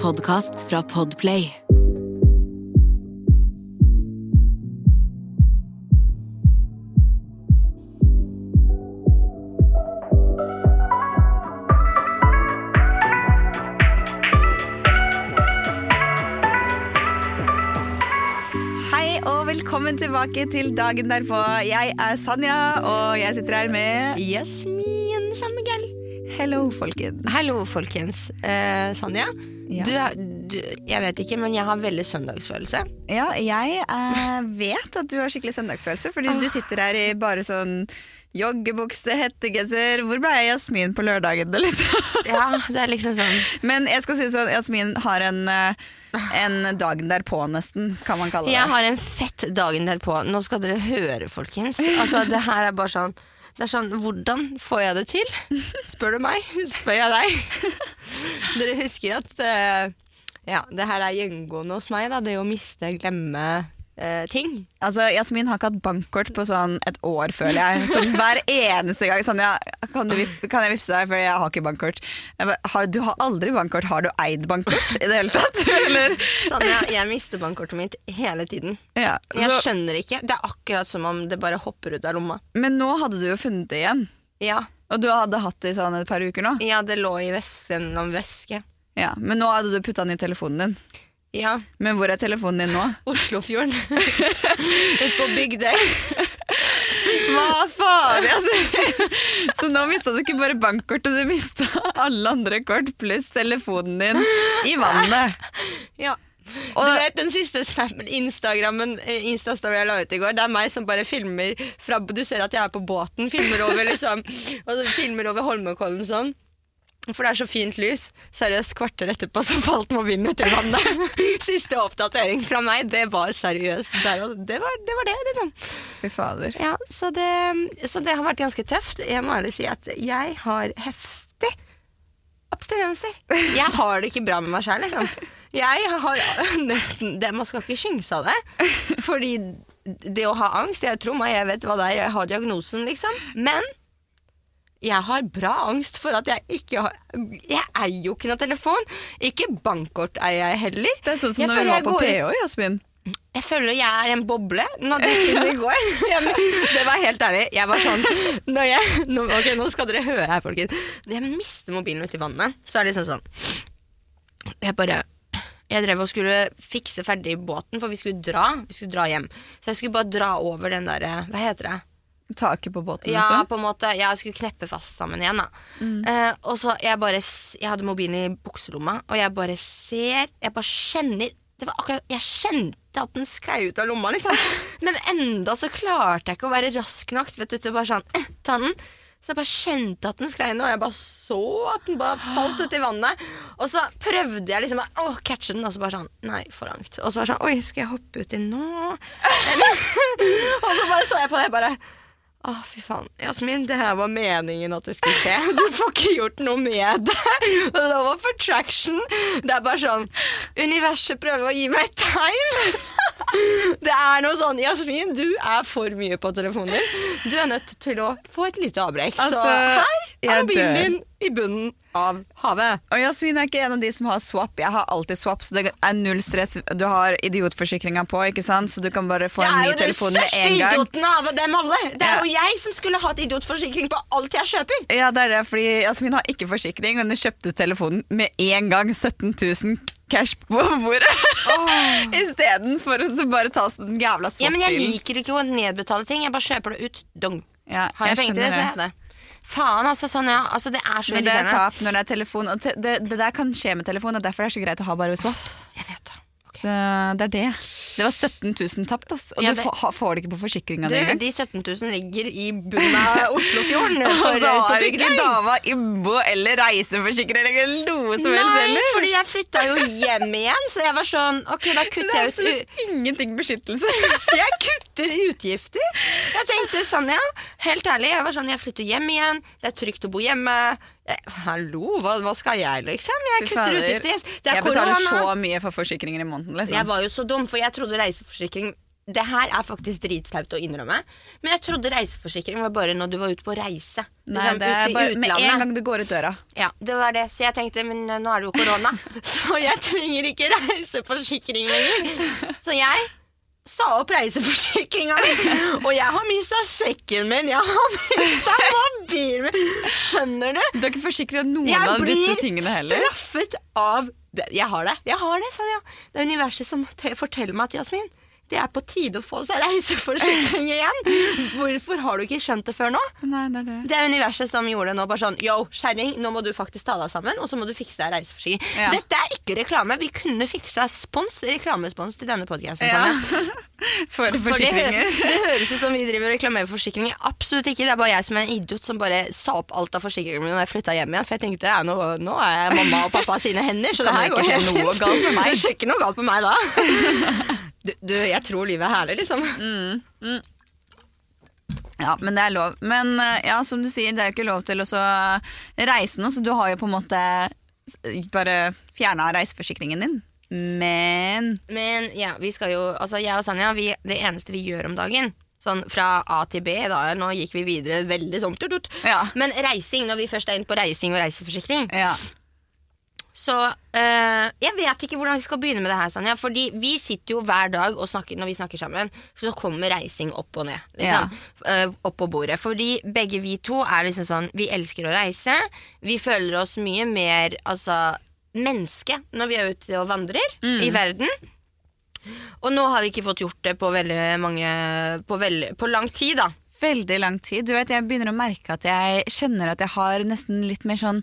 podkast fra Podplay. Hei velkommen tilbake til dagen derpå. Jeg er Sanja, og jeg sitter her med Jasmin Samuel. Hello, folkens. Hello, folkens. Eh, Sanja, Ja. du, du, jeg vet ikke, men jeg har veldig søndagsfølelse. Ja, jeg eh, vet at du har skikkelig søndagsfølelse, fordi du sitter her i bare sånn joggebukse, hettegenser. Hvor ble jeg Jasmin på lørdagen, liksom? Ja, det er liksom sånn Men jeg skal si sånn, Jasmin har en, eh, en dagen derpå, nesten, kan man kalle det. Jeg har en fett dagen derpå. Nå skal dere høre, folkens. Altså, det her er bare sånn det er sånn, Hvordan får jeg det til? Spør du meg? Spør jeg deg? Dere husker at uh, ja, det her er gjengående hos meg, da, det å miste, glemme eh, ting. Altså, Jasmin har ikke hatt bankkort på sånn et år, føler jeg. Så hver eneste gang. Sånn, ja, kan, du, kan jeg vippse deg, for jeg har ikke bankkort. Jeg bare, har, du har aldri bankkort. Har du eid bankkort i det hele tatt? Eller? Sanja, jeg mister bankkortet mitt hele tiden. Ja, Jeg skjønner ikke. Det er akkurat som om det bare hopper ut av lomma. men nå hadde du jo funnet det igjen. Ja, Og du hadde hatt det i sånn et par uker nå. ja det lå i vesken om væske. Ja, men nå hadde du putta den i telefonen din. Ja, Men hvor er telefonen din nå? Oslofjorden. Ut på Bygdøy. Hva faen? Altså. Så nå mista du ikke bare bankkortet, du mista alle andre kort pluss telefonen din i vannet. Ja. Og- du vet den siste snappen, Instagrammen, eh, Instastory jeg la ut i går, det er meg som bare filmer fra Du ser at jeg er på båten, filmer over liksom Og filmer over Holmenkollen sånn. For det er så fint lys. Seriøst, kvarter etterpå så falt mobilen i vannet. Siste oppdatering fra meg, det var seriøst. Der, og det, var, det var det, liksom. Fy fader. Ja, så det, så det har vært ganske tøft. Jeg må ærlig si at jeg har heftig abstinenser. Jeg har det ikke bra med meg sjæl, liksom. Jeg har nesten det, Man skal ikke skynde av det. Fordi det å ha angst Jeg tror meg, jeg vet hva det er. Jeg har diagnosen, liksom. Men jeg har bra angst for at jeg ikke har Jeg eier jo ikke noen telefon. Ikke bankkort eier jeg heller. Det er sånn som Jeg når føler var på PH, Jasmin. jeg føler jeg er en boble. Nå det siden i går. Det var helt ærlig. Jeg var sånn når jeg, nå, Ok, nå skal dere høre her, folkens. Når jeg mister mobilen uti vannet, så er det liksom sånn Jeg bare jeg drev og skulle fikse ferdig båten, for vi skulle dra Vi skulle dra hjem. Så jeg skulle bare dra over den derre Hva heter det? Taket på båten, Ja, liksom. på en måte. Jeg skulle kneppe fast sammen igjen, da. Eh, og så jeg bare Jeg hadde mobilen i bukselomma, og jeg bare ser Jeg bare kjenner det var akkurat, Jeg kjente at den sklei ut av lomma, liksom. Men enda så klarte jeg ikke å være rask nok vet du, til bare sånn eh, ta den. Så jeg bare kjente at den sklei ned, og jeg bare så at den bare falt ut i vannet. Og så prøvde jeg liksom å catche den, og så bare sånn Nei, for langt. Og så var det sånn Oi, skal jeg hoppe uti nå? Og så bare så jeg på det, bare å, fy faen. Jasmin, det her var meningen at det skulle skje. Du får ikke gjort noe med det. Love of attraction. Det er bare sånn Universet prøver å gi meg et tegn. Det er noe sånn Jasmin, du er for mye på telefonen din. Du er nødt til å få et lite avbrekk. Altså, så her er mobilen din i bunnen av havet. Og Jasmin er ikke en av de som har swap. Jeg har alltid swap, så det er null stress. Du har idiotforsikringa på, ikke sant? så du kan bare få en ny telefon med en gang. Jeg er jo den største idioten av dem alle. Det er Ja. jo jeg som skulle hatt idiotforsikring på alt jeg kjøper. Ja, det er det, fordi Jasmin har ikke forsikring, og hun kjøpte telefonen med en gang 17 000 cash på bordet. Oh. Istedenfor å så bare ta den jævla Ja, men jeg liker ikke å nedbetale ting. Jeg bare kjøper det ut. Dong. Ja, Har jeg, penger til det, så har jeg det. Faen, altså. Sånn, ja. altså det er så Men det er tap når det er telefon. Og te det, det der kan skje med telefon, og derfor er det så greit å ha bare swap. Jeg vet det. Så det er det. Det var 17 000 tapt, ass. Og Ja, du får, får det ikke på forsikringa di engang. de 17 000 ligger i bunnen av Oslofjorden. Og så har ikke dama Imbo eller reiseforsikring eller noe som helst heller. Nei, fordi jeg flytta jo hjem igjen, så jeg var sånn Ok, da Det kutter er jeg ut absolutt ingenting beskyttelse. Jeg kutter utgifter. Jeg tenkte sånn, ja. Helt ærlig, jeg var sånn, jeg flytter hjem igjen. Det er trygt å bo hjemme. Eh, hallo, hva, hva skal jeg, liksom? Jeg kutter utgifter. Er Jeg betaler så mye for forsikringer i måneden. Liksom. Jeg var jo så dum, for jeg trodde reiseforsikring det her er faktisk dritflaut å innrømme, men jeg trodde reiseforsikring var bare når du var ute på reise. Nei, Liksom, det er bare med en gang du går ut døra. Ja, det var det. Så jeg tenkte, men eh, nå er det jo korona, så jeg trenger ikke reiseforsikring lenger. Så jeg sa opp reiseforsikringa mi, og jeg har mista sekken min, jeg har mista mobilen min. Skjønner du? Du har ikke forsikra noen Jeg av disse tingene heller. Jeg blir straffet av det. Jeg har det. Jeg har det, Sonja. Det er universet som forteller meg at Jasmin, det er på tide å få seg reiseforsikring igjen. Hvorfor har du ikke skjønt det før nå? Nei, det er det. Det er universet som gjorde det nå. Bare sånn, yo, kjerring, nå må du faktisk ta deg sammen, og så må du fikse deg reiseforsikring. Ja. Dette er ikke reklame. Vi kunne fiksa spons, reklamespons til denne podkasten. Ja. For For det, forsikringer. det høres ut som vi driver og reklamerer for forsikringer. Absolutt ikke. Det er bare jeg som er en idiot som bare sa opp alt av forsikringene mine når jeg flytta hjem igjen. For jeg tenkte ja, nå, nå er mamma og pappa sine hender, så det her går helt fint. Det skjer ikke noe galt med meg da. Du, du, jeg tror livet er herlig, liksom. Ja, men det er lov. Men eh, ja, som du sier, det er jo ikke lov til å så reise nå, så du har jo på en måte bare fjerna reiseforsikringen din. Men Men ja, vi skal jo Altså, jeg og Sanja, vi, det eneste vi gjør om dagen Sånn fra A til B, da, nå gikk vi videre veldig sånn. Ja. Men reising, når vi først er inne på reising og reiseforsikring ja. Så eh, jeg vet ikke hvordan vi skal begynne med det her, Sanja. Fordi vi sitter jo hver dag og snakker når vi snakker sammen, så kommer reising opp og ned. Liksom, Eh, opp på bordet. Fordi begge vi to er liksom sånn Vi elsker å reise. Vi føler oss mye mer altså menneske når vi er ute og vandrer i verden. Og nå har vi ikke fått gjort det på veldig mange På, veld, på lang tid, da. Veldig lang tid. Du vet, Jeg begynner å merke at jeg kjenner at jeg har nesten litt mer sånn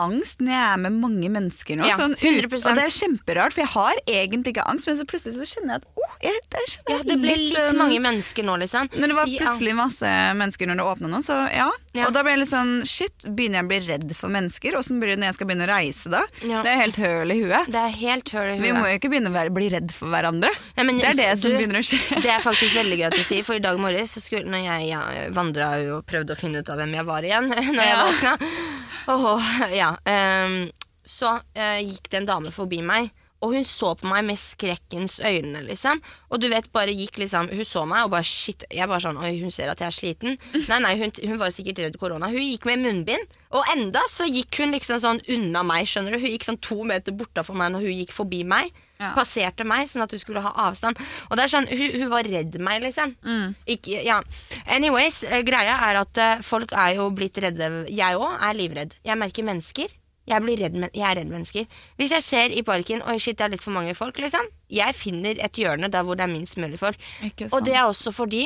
angst når jeg er med mange mennesker nå. Ja, sånn, 100%. Og det er kjemperart, for jeg har egentlig ikke angst, men så plutselig så kjenner jeg at oh, jeg, jeg kjenner Ja, det ble litt sånn- mange mennesker nå, liksom. Når det var plutselig masse mennesker når det åpna nå, så ja. Ja. Og da ble jeg litt sånn shit, begynner jeg å bli redd for mennesker? Åssen blir det når jeg skal begynne å reise da? Ja. Det er helt høl i huet. Det er helt høl i huet. Vi må jo ikke begynne å være, bli redd for hverandre. Nei, men det er det som begynner å skje. Det er faktisk veldig gøy at du sier, for i dag morges når jeg ja, vandra og prøvde å finne ut av hvem jeg var igjen, når jeg våkna Åh, ja, Um, Så uh, gikk det en dame forbi meg, og hun så på meg med skrekkens øyne, liksom. Og du vet, bare gikk liksom Hun så meg og bare shit. Jeg bare sånn Oi, hun ser at jeg er sliten. Nei, nei, hun, hun var sikkert redd korona. Hun gikk med munnbind. Og enda så gikk hun liksom sånn unna meg, skjønner du. Hun gikk sånn to meter bortafor meg når hun gikk forbi meg. Ja. Passerte meg, sånn at hun skulle ha avstand. Og det er sånn, hun, hun var redd meg, liksom. Ikke, ja. Anyways, eh, greia er at eh, folk er jo blitt redde. Jeg òg er livredd. Jeg merker mennesker. Jeg, blir redd, jeg er redd mennesker. Hvis jeg ser i parken Oi shit, det er litt for mange folk, liksom. Jeg finner et hjørne der hvor det er minst mulig folk. Og det er også fordi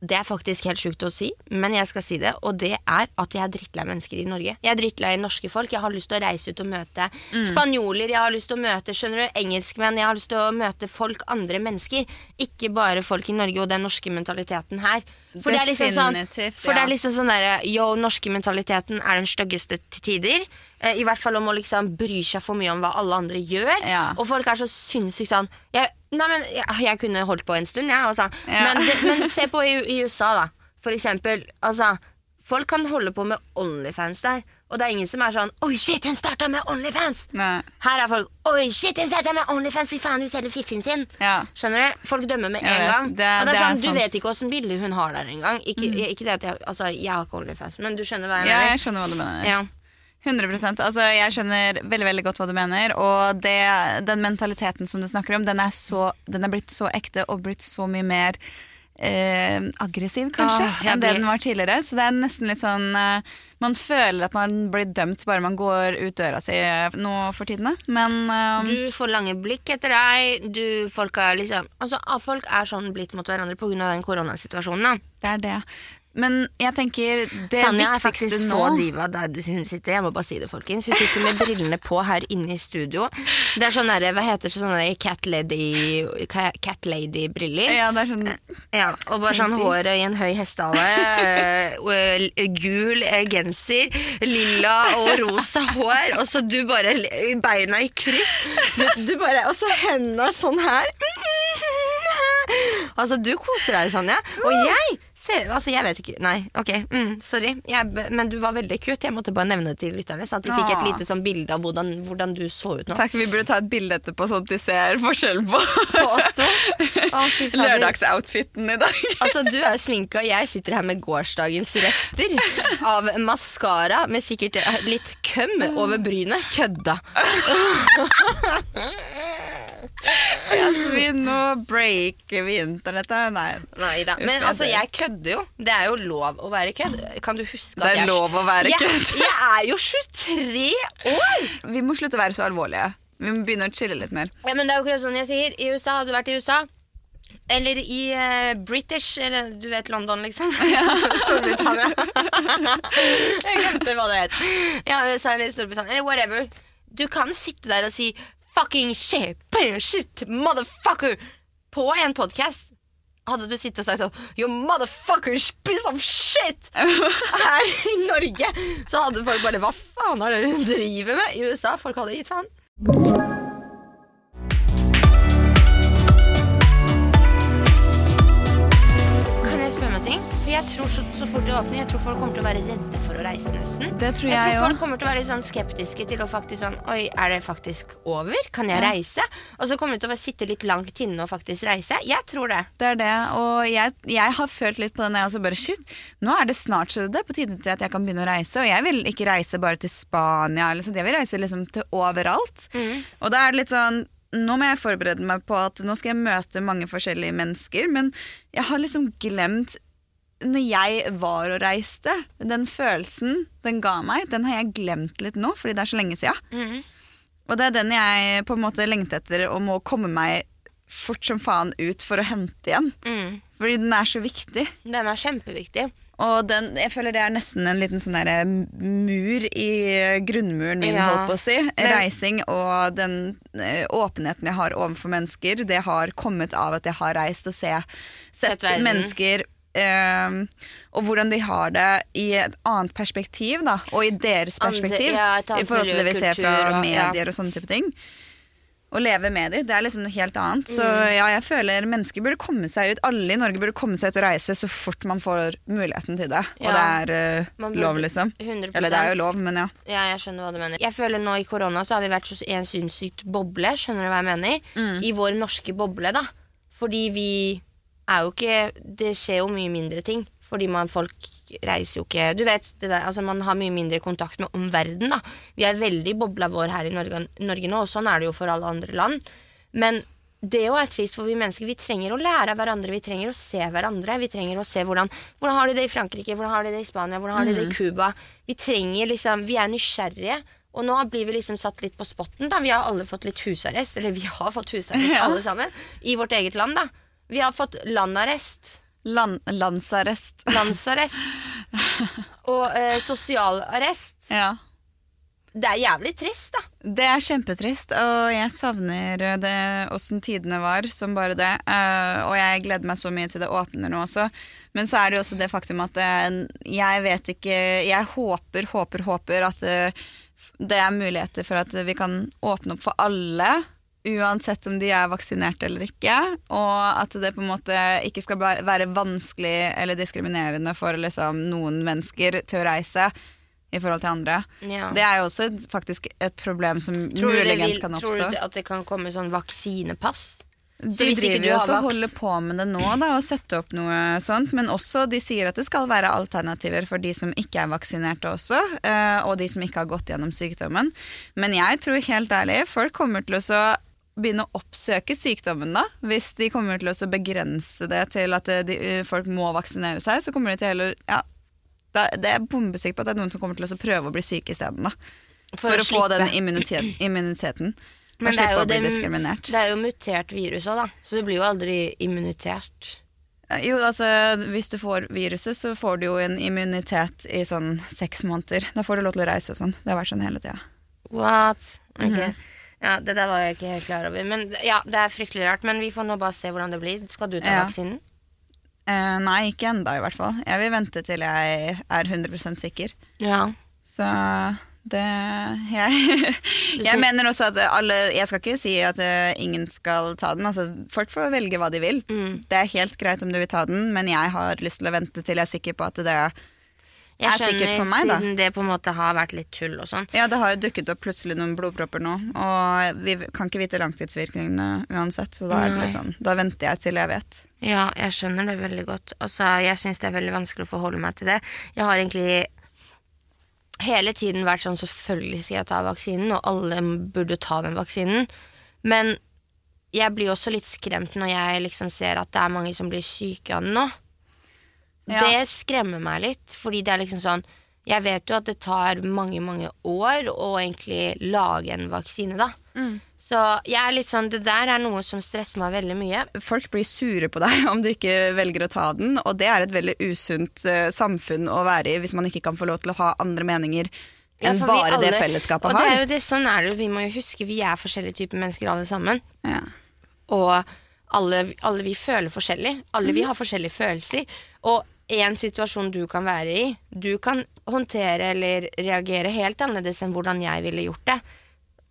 det er faktisk helt sjukt å si, men jeg skal si det. Og det er at jeg er drittlei mennesker i Norge. Jeg er drittlei norske folk. Jeg har lyst til å reise ut og møte spanjoler. Jeg har lyst til å møte skjønner du, engelskmenn. Jeg har lyst til å møte folk, andre mennesker. Ikke bare folk i Norge og den norske mentaliteten her. For det liksom sånn, for det er liksom sånn derre Yo, norske mentaliteten er den styggeste til tider. Eh, I hvert fall om å liksom bry seg for mye om hva alle andre gjør. Ja. Og folk er så sinnssykt sånn jeg, Nei, men jeg, jeg kunne holdt på en stund, jeg. altså. Ja. Men, det, men se på i, i USA, da. For eksempel. Altså, folk kan holde på med Onlyfans der. Og det er ingen som er sånn Oi, shit, hun starta med Onlyfans! Nei. Her er folk Oi, shit, hun starta med Onlyfans! Fy faen, hun selger fiffen sin! Ja. Skjønner du? Folk dømmer med en vet. gang. Det- og det er det er sånn, Du sant. Mm. vet ikke åssen bilde hun har der engang. Ikke, ikke det at jeg Altså, jeg har ikke Onlyfans, men du skjønner hva jeg Ja, mener? jeg skjønner hva du mener. Ja. 100 altså Jeg skjønner veldig veldig godt hva du mener. Og det, den mentaliteten som du snakker om, den er, så, den er blitt så ekte og blitt så mye mer eh, aggressiv, kanskje, Åh, enn det den var tidligere. Så det er nesten litt sånn eh, Man føler at man blir dømt bare man går ut døra si eh, nå for tidene. Men um... Du får lange blikk etter deg. Du, folk er liksom Altså, folk er sånn blitt mot hverandre pga. den koronasituasjonen. da det er det. Men jeg tenker det Sanja er faktisk nå så diva der hun sitter. Jeg må bare si det, folkens. Hun sitter med brillene på her inne i studio. Det er sånn derre Hva heter det? Sånne cat lady-briller. Lady-briller. Ja, det er sånn Ja, og bare sånn håret i en høy hestehale. gul genser, lilla og rosa hår. Og så du bare beina i kryss. Du, du bare, og så hendene sånn her. Altså, du koser deg, Sanja. Og jeg ser Altså, jeg vet ikke Nei, ok, mm, sorry. Jeg, men du var veldig cute. Jeg måtte bare nevne det til lytterne, sånn at de fikk et lite sånn bilde av hvordan, hvordan du så ut nå. Takk, vi burde ta et bilde etterpå, sånn at de ser forskjellen på På oss to. Lørdagsoutfiten i dag. Altså, du er sminka, jeg sitter her med gårsdagens rester av maskara med sikkert litt køm over brynet. Kødda. Jasmin, nå breaker vi internettet. Nei. Nei da. Men altså, jeg kødder jo. Det er jo lov å være kødd. Kan du huske at jeg Det er lov å være kødd. Jeg er jo 23 år! Vi må slutte å være så alvorlige. Vi må begynne å chille litt mer. Ja, men det er jo akkurat sånn jeg sier. I USA, hadde du vært i USA eller i uh, British, eller du vet London, liksom. Ja. Storbritannia. jeg glemte hva det het. Ja, USA eller Storbritannia, eller whatever. Du kan sitte der og si fucking shit, shit, motherfucker på en podkast. Hadde du sittet og sagt sånn You motherfuckers piece of shit! Her i Norge så hadde folk bare Hva faen er det du driver med? I USA, folk hadde gitt faen. For jeg tror så, så fort det åpner, jeg tror folk kommer til å være redde for å reise nesten. Det tror Jeg jeg tror folk folk kommer til å være litt sånn skeptiske til å faktisk sånn Oi, er det faktisk over? Kan jeg reise? Og så kommer de til å sitte litt langt inne og faktisk reise. Jeg tror det. Det er det, og jeg, jeg har følt litt på det når jeg også bare Shit, nå er det snart så det er på tide til at jeg kan begynne å reise. Og jeg vil ikke reise bare til Spania, eller sånt. jeg vil reise liksom til overalt. Og da er det litt sånn nå må jeg forberede meg på at nå skal jeg møte mange forskjellige mennesker, men jeg har liksom glemt når jeg var og reiste, den følelsen den ga meg, den har jeg glemt litt nå, fordi det er så lenge siden. Og det er den jeg på en måte lengter etter og må komme meg fort som faen ut for å hente igjen. Mm. Fordi den er så viktig. Den er kjempeviktig. Og den, jeg føler det er nesten en liten sånn derre mur i grunnmuren min, Ja. holdt på å si. Reising og den eh, åpenheten jeg har overfor mennesker, det har kommet av at jeg har reist og se, sett, Sett mennesker eh, og hvordan de har det i et annet perspektiv, da. Og i deres Andre- perspektiv. ja, I forhold til det vi ser fra miljø, og- ja. medier og sånne type ting. Å leve med dem, det er liksom noe helt annet. Så Mm. ja, jeg føler mennesker burde komme seg ut. Alle i Norge burde komme seg ut og reise så fort man får muligheten til det. Og det er uh, burde- lov, liksom. 100 Eller det er jo lov, men ja. Ja, jeg skjønner hva du mener. Jeg føler nå i korona så har vi vært så- i en sinnssykt boble, skjønner du hva jeg mener? Mm. I vår norske boble, da. Fordi vi er jo ikke Det skjer jo mye mindre ting. Fordi man, folk reiser jo ikke Du vet, det der, altså man har mye mindre kontakt med omverdenen, da. Vi er veldig bobla vår her i Norge, Norge nå, og sånn er det jo for alle andre land. Men det jo er trist, for vi mennesker vi trenger å lære av hverandre. Vi trenger å se hverandre. Vi trenger å se hvordan, hvordan har de det i Frankrike, hvordan har de det i Spania, hvordan har de det i Cuba. Vi trenger liksom, vi er nysgjerrige. Og nå blir vi liksom satt litt på spotten. da Vi har alle fått litt husarrest. Eller vi har fått husarrest, alle sammen. I vårt eget land, da. Vi har fått landarrest. Land, landsarrest. Landsarrest. Og eh, sosialarrest. Ja. Det er jævlig trist, da. Det er kjempetrist, og jeg savner det åssen tidene var som bare det. Eh, og jeg gleder meg så mye til det åpner nå også. Men så er det jo også det faktum at eh, jeg vet ikke Jeg håper, håper, håper at eh, det er muligheter for at vi kan åpne opp for alle. Uansett om de er vaksinert eller ikke. Og at det på en måte ikke skal være vanskelig eller diskriminerende for liksom, noen mennesker til å reise i forhold til andre. Ja. Det er jo også et- faktisk et problem som Tror muligens vil, kan tror du at det kan komme sånn vaksinepass? De driver jo også og holder på med det nå, da, og setter opp noe sånt. Men også de sier at det skal være alternativer for de som ikke er vaksinerte også. eh, Og de som ikke har gått gjennom sykdommen. Men jeg tror helt ærlig folk kommer til å så begynne å oppsøke sykdommen da. Hvis de kommer til å begrense det til at eh, de, eh, folk må vaksinere seg, så kommer de til heller ja, Det er bombesikker på at det er noen som kommer til å prøve å bli syke isteden. da. For, å, få den immunitet, immuniteten. Men det er, jo å det, det er jo mutert virus òg, da. Så det blir jo aldri immunitert. Jo, altså Hvis du får viruset, så får du jo en immunitet i sånn seks måneder. Da får du lov til å reise og sånn. Det har vært sånn hele tida. What? Ok. Mhm. Ja, Det der var jeg ikke helt klar over. Men ja, Det er fryktelig rart. Men vi får nå bare se hvordan det blir. Skal du ta Ja. vaksinen? Eh, nei, ikke enda i hvert fall. Jeg vil vente til jeg er 100% sikker. Ja. Så Det, jeg, jeg mener også at alle Jeg skal ikke si at eh, ingen skal ta den. Altså, folk får velge hva de vil. Mm. Det er helt greit om du vil ta den, men jeg har lyst til å vente til jeg er sikker på at det Jeg er sikkert for meg, da. siden det på en måte har vært litt tull og sånn. Ja, det har jo dukket opp plutselig noen blodpropper nå, og vi kan ikke vite langtidsvirkningene uansett, så da er det litt sånn Da venter jeg til jeg vet. Ja, jeg skjønner det veldig godt. Altså, jeg syns det er veldig vanskelig å forholde meg til det. Jeg har egentlig hele tiden vært sånn selvfølgelig skal jeg ta vaksinen, og alle burde ta den vaksinen. Men jeg blir også litt skremt når jeg liksom ser at det er mange som blir syke av den nå. Ja. Det skremmer meg litt, fordi det er liksom sånn Jeg vet jo at det tar mange, mange år å egentlig lage en vaksine, da. Så jeg er litt sånn Det der er noe som stresser meg veldig mye. Folk blir sure på deg om du ikke velger å ta den, og det er et veldig usunt uh, samfunn å være i hvis man ikke kan få lov til å ha andre meninger enn ja, bare bare det fellesskapet fellesskapet og det er jo det, sånn er det. Vi må jo huske vi er forskjellige typer mennesker alle sammen. Ja. Og alle, alle vi føler forskjellig. Alle Mhm. vi har forskjellige følelser. Og en situasjon du kan være i, du kan håndtere eller reagere helt annerledes enn hvordan jeg ville gjort det.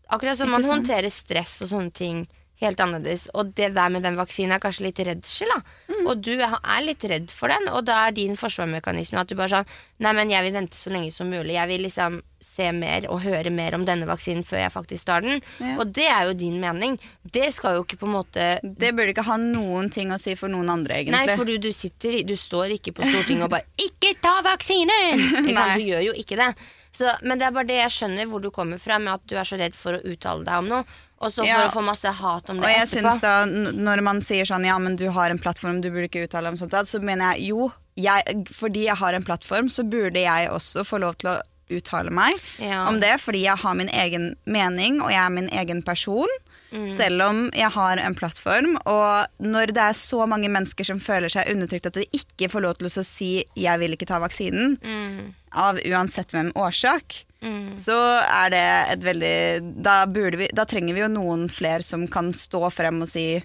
Akkurat som man håndterer stress og sånne ting helt annerledes. Og det der med den vaksinen er kanskje litt redsel, da. Mm. Og du er litt redd for den, og da er din forsvarsmekanisme at du bare sånn Nei, men jeg vil vente så lenge som mulig. Jeg vil liksom se mer og høre mer om denne vaksinen før jeg faktisk tar den. Ja. Og det er jo din mening. Det skal jo ikke på en måte Det burde ikke ha noen ting å si for noen andre, egentlig. Nei, for du, du sitter Du står ikke på Stortinget og bare 'Ikke ta vaksinen!' Du gjør jo ikke det. Så, men det er bare det jeg skjønner hvor du kommer fra med at du er så redd for å uttale deg om noe. Og så for Ja. å få masse hat om det Og jeg etterpå. synes da, når man sier sånn ja, men du har en plattform, du burde ikke uttale om sånt, så mener jeg jo, jeg, fordi jeg har en plattform, så burde jeg også få lov til å uttale meg Ja. om det, fordi jeg har min egen mening, og jeg er min egen person. Mm. Selv om jeg har en plattform, og når det er så mange mennesker som føler seg undertrykt at de ikke får lov til å si 'jeg vil ikke ta vaksinen', Mm. av uansett hvem årsak, Mm. så er det et veldig da, burde vi, da trenger vi jo noen flere som kan stå frem og si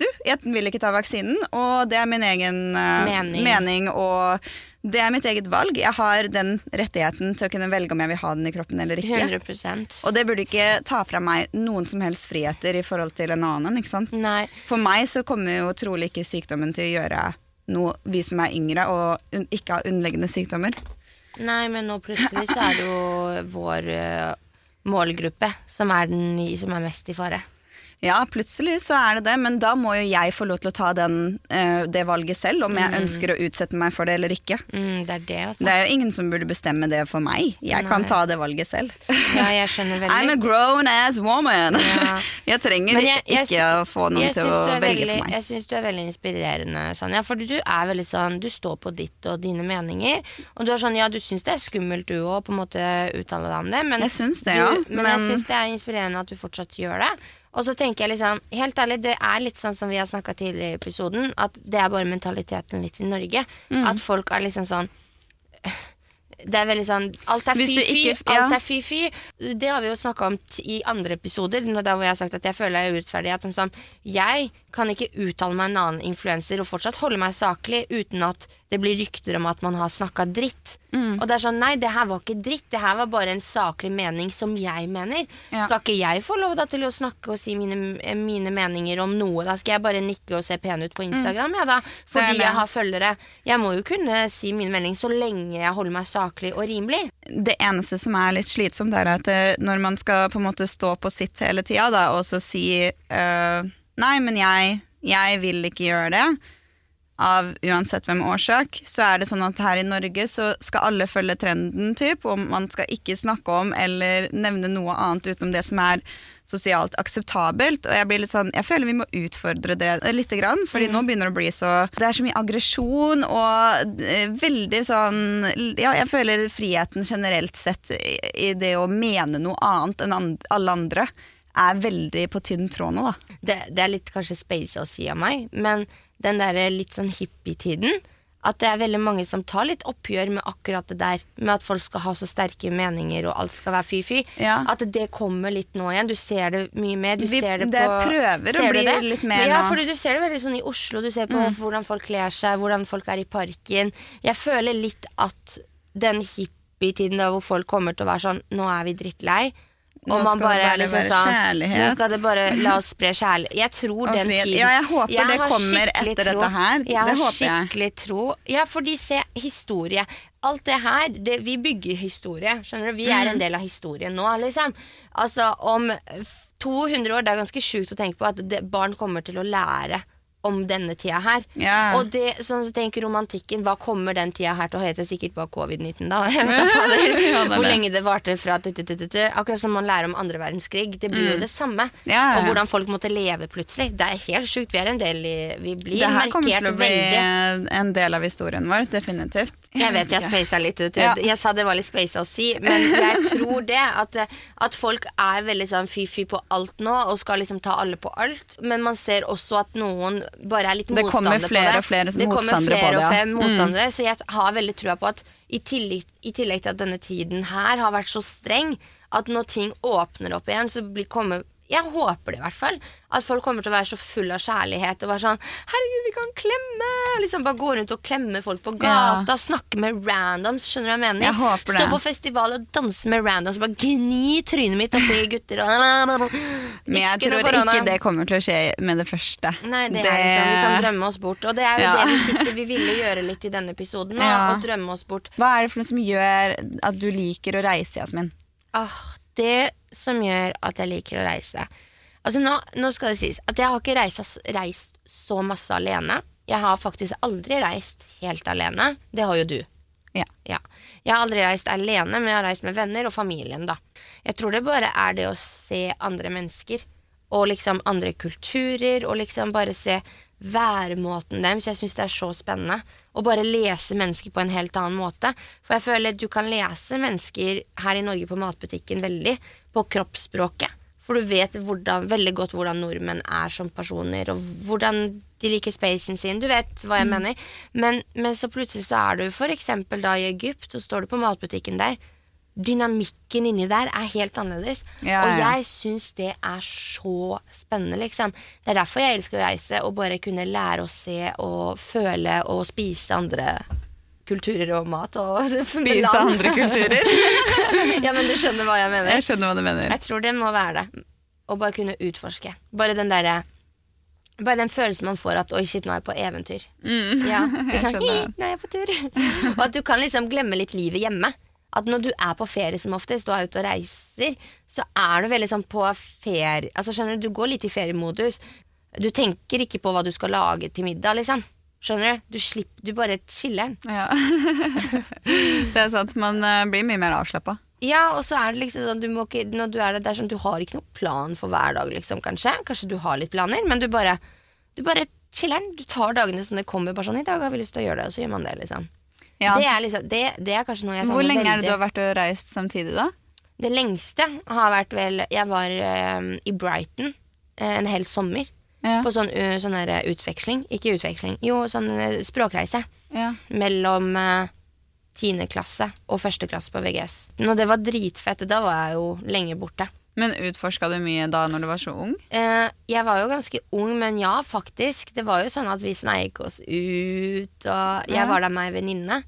du, jeg vil ikke ta vaksinen, og det er min egen uh, Mening. mening. Og det er mitt eget valg. Jeg har den rettigheten til å kunne velge om jeg vil ha den i kroppen eller ikke. 100% Og det burde ikke ta fra meg noen som helst friheter i forhold til en annen. ikke sant? Nei. For meg så kommer jo trolig ikke sykdommen til å gjøre noe, vi som er yngre og ikke har underliggende sykdommer. Nei, men nå plutselig så er det jo vår eh, målgruppe som er, den, som er mest i fare. Ja, plutselig så er det det, men da må jo jeg få lov til å ta den, eh, det valget selv, om jeg ønsker å utsette meg for det eller ikke. Mm, det er det, altså. Det er jo ingen som burde bestemme det for meg. Jeg kan ta det valget selv. Ja, jeg skjønner veldig. I'm a grown ass woman. Ja. Jeg trenger jeg- jeg ikke å få noen til å velge veldig, for meg. Jeg syns du er veldig inspirerende, Sanja. For du er veldig sånn Du står på ditt og dine meninger. Og du er sånn, ja, du syns det er skummelt du òg, på en måte uttale deg om det. Men, Jeg syns det, du, ja, Men, jeg syns det er inspirerende at du fortsatt gjør det. Og så tenker jeg liksom, helt ærlig, det er litt sånn som vi har snakka tidligere i episoden, at det er bare mentaliteten litt i Norge. Mm. At folk er liksom sånn det er veldig sånn Alt er fy-fy. ja. Alt er fy-fy. Det har vi jo snakka om i andre episoder, da hvor jeg har sagt at jeg føler jeg er urettferdig. At sånn, jeg kan ikke uttale meg en annen influenser og fortsatt holde meg saklig uten at det blir rykter om at man har snakka dritt. Mm. Og det er sånn, nei, det her var ikke dritt. Det her var bare en saklig mening som jeg mener. Ja. Skal ikke jeg få lov da til å snakke og si mine, mine meninger om noe? Da skal jeg bare nikke og se pen ut på Instagram, ja da. Fordi jeg har følgere. Jeg må jo kunne si min mening så lenge jeg holder meg saklig og rimelig. det eneste som er litt slitsomt, er at eh, når man skal på en måte stå på sitt hele tida, da, og så si eh, Nei, men jeg, jeg vil ikke gjøre det. Av uansett hvem årsak, så er det sånn at her i Norge så skal alle følge trenden, typ, og man skal ikke snakke om eller nevne noe annet utenom det som er sosialt akseptabelt. Og jeg blir litt sånn, jeg føler vi må utfordre det litt, grann, fordi nå begynner det å bli så Det er så mye aggresjon og eh, veldig sånn Ja, jeg føler friheten generelt sett i, i det å mene noe annet enn alle andre er veldig på tynn tråd nå, da. det, det er litt kanskje space å si av meg, men den der litt sånn hippietiden At det er veldig mange som tar litt oppgjør med akkurat det der. Med at folk skal ha så sterke meninger, og alt skal være fy-fy. Ja. At det kommer litt nå igjen. Du ser det mye mer. Du Vi- ser det, det på prøver å bli det? litt mer Ja, nå. Mm. fordi du ser det veldig sånn i Oslo. Du ser på hvordan folk kler seg, hvordan folk er i parken. Jeg føler litt at den hippietiden da hvor folk kommer til å være sånn Nå er vi drittlei. Nå Og man det bare, bare liksom være sånn kjærlighet. Nå skal det bare La oss spre kjærlighet. Jeg tror den tiden Ja, jeg håper det har kommer skikkelig tro. dette her. Jeg Det håper jeg. skikkelig tro. Ja, fordi se, historie. Alt det her, det, vi bygger historie. Skjønner du? Vi er Mm. en del av historien nå, liksom. Altså, om 200 år, det er ganske sjukt å tenke på at det, barn kommer til å lære om denne tida her. Ja. Og det, sånn så tenker romantikken, hva kommer den tida her til å hete? Sikkert bare covid-19, da. Jeg vet da fader. Ja, Hvor lenge det varte fra tu, tu, tu, tu, tu. Akkurat som man lærer om andre verdenskrig. Det blir jo det samme. Mm. Ja. Og hvordan folk måtte leve plutselig. Det er helt sjukt. Vi er en del i Vi blir Det her kommer til å bli veldig. en del av historien vår, definitivt. Jeg vet jeg spasa litt ut. Ja. Jeg, sa det var litt speisa å si, men jeg tror det. At, at folk er veldig sånn fy-fy på alt nå, og skal liksom ta alle på alt. Men man ser også at noen bare er litt Det motstandere på det. Det og flere det flere motstandere på det, ja. og flere Mm. motstandere, Så jeg har veldig trua på at i tillegg, i tillegg til at denne tiden her har vært så streng, at når ting åpner opp igjen, så blir, kommer jeg håper det i hvert fall. At folk kommer til å være så full av kjærlighet og være sånn 'Herregud, vi kan klemme!' Liksom Bare gå rundt og klemme folk på gata, snakke med randoms. Skjønner du hva jeg mener? Jeg håper det. Stå på festival og danse med randoms. Bare gni trynet mitt oppi gutter og Men jeg Ikke tror ikke det kommer til å skje med det første. Nei, det, er liksom, vi kan drømme oss bort. Og det er jo Ja. det vi sitter Vi ville gjøre litt i denne episoden og, Ja. og drømme oss bort. Hva er det for noe som gjør at du liker å reise, Jasmin? Åh, det som gjør at jeg liker å reise Altså nå, nå skal det sies at jeg har ikke reist, reist så masse alene. Jeg har faktisk aldri reist helt alene. Det har jo du. Ja. Ja. Jeg har aldri reist alene, men jeg har reist med venner og familien, da. Jeg tror det bare er det å se andre mennesker, og liksom andre kulturer, og liksom bare se væremåten deres. Jeg syns det er så spennende. Å bare lese mennesker på en helt annen måte. For jeg føler at du kan lese mennesker her i Norge på matbutikken veldig på kroppsspråket. For du vet hvordan, veldig godt hvordan nordmenn er som personer, og hvordan de liker spacen sin. Du vet hva jeg mener. Men, men så plutselig så er du for eksempel da i Egypt, og står du på matbutikken der. Dynamikken inni der er helt annerledes. Ja, og jeg syns det er så spennende, liksom. Det er derfor jeg elsker å reise, og bare kunne lære å se og føle og spise andre kulturer og mat. Og Spise andre kulturer? ja, men du skjønner hva jeg mener. Jeg skjønner hva du mener. Jeg tror det må være det. Å bare kunne utforske. Bare den derre bare den følelsen man får at 'oi, shit, nå er jeg på eventyr'. ja, liksom, skjønner. Nå er jeg på tur. og at du kan liksom glemme litt livet hjemme. At når du er på ferie som oftest, og er ute og reiser, så er du veldig sånn på ferie Altså skjønner Du du går litt i feriemodus. Du tenker ikke på hva du skal lage til middag, liksom. Skjønner du? Du, slipper, du bare chiller'n. Ja. det er sant. Man eh, blir mye mer avslappa. Ja, og så er det liksom sånn du må ikke, Når du er der, det er sånn Du har ikke noen plan for hver dag, liksom, kanskje. Kanskje du har litt planer, men du bare Du bare chiller'n. Du tar dagene som det kommer. Bare sånn 'I dag har vi lyst til å gjøre det', og så gjør man det, liksom. Ja. Det, er liksom det, det er kanskje noe jeg Hvor lenge er det du har vært og reist samtidig, da? Det lengste har vært vel Jeg var eh, i Brighton eh, en hel sommer. Ja. På sånn, uh, sånn der, eh, utveksling. Ikke utveksling, jo, sånn uh, språkreise. Ja. Mellom eh, tiende klasse og første klasse på VGS. Når det var dritfett, da var jeg jo lenge borte. Men utforska du mye da når du var så ung? Eh, jeg var jo ganske ung, men ja, faktisk. Det var jo sånn at vi sneik oss ut, og jeg Ja. var der med ei venninne.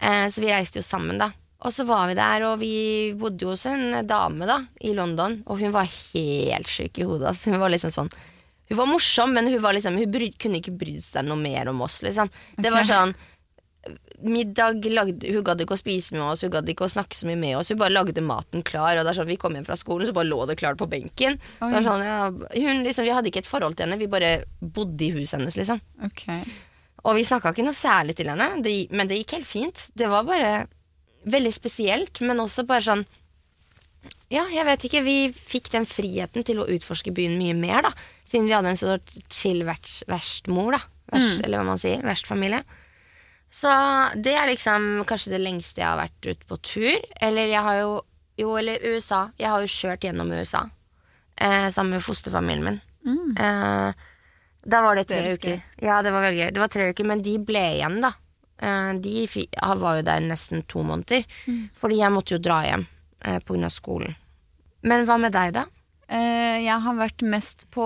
Eh, så vi reiste jo sammen, da. Og så var vi der, og vi bodde jo hos en dame da, i London, og hun var helt sjuk i hodet. Altså. Hun var liksom sånn Hun var morsom, men hun, var liksom, hun bry, kunne ikke brydd seg noe mer om oss, liksom. Det var sånn Middag lagde Hun gadd ikke å spise med oss, hun gadd ikke å snakke så mye med oss. Hun bare lagde maten klar, og det er sånn, vi kom hjem fra skolen, så bare lå det klart på benken. Det er sånn, ja, hun, liksom, vi hadde ikke et forhold til henne, vi bare bodde i huset hennes, liksom. Okay. Og vi snakka ikke noe særlig til henne, det, men det gikk helt fint. Det var bare veldig spesielt, men også bare sånn Ja, jeg vet ikke. Vi fikk den friheten til å utforske byen mye mer, da. Siden vi hadde en sånn chill verst, verstmor, da. Verst, Eller hva man sier. Verstfamilie. Så det er liksom kanskje det lengste jeg har vært ute på tur. Eller jeg har jo Jo, eller USA. Jeg har jo kjørt gjennom USA eh, sammen med fosterfamilien min. Eh, da var det tre Det uker. Ja, det var veldig gøy. Det var tre uker, men de ble igjen, da. Eh, de var jo der nesten to måneder. Fordi jeg måtte jo dra hjem eh, av skolen. Men hva med deg, da? Eh, jeg har vært mest på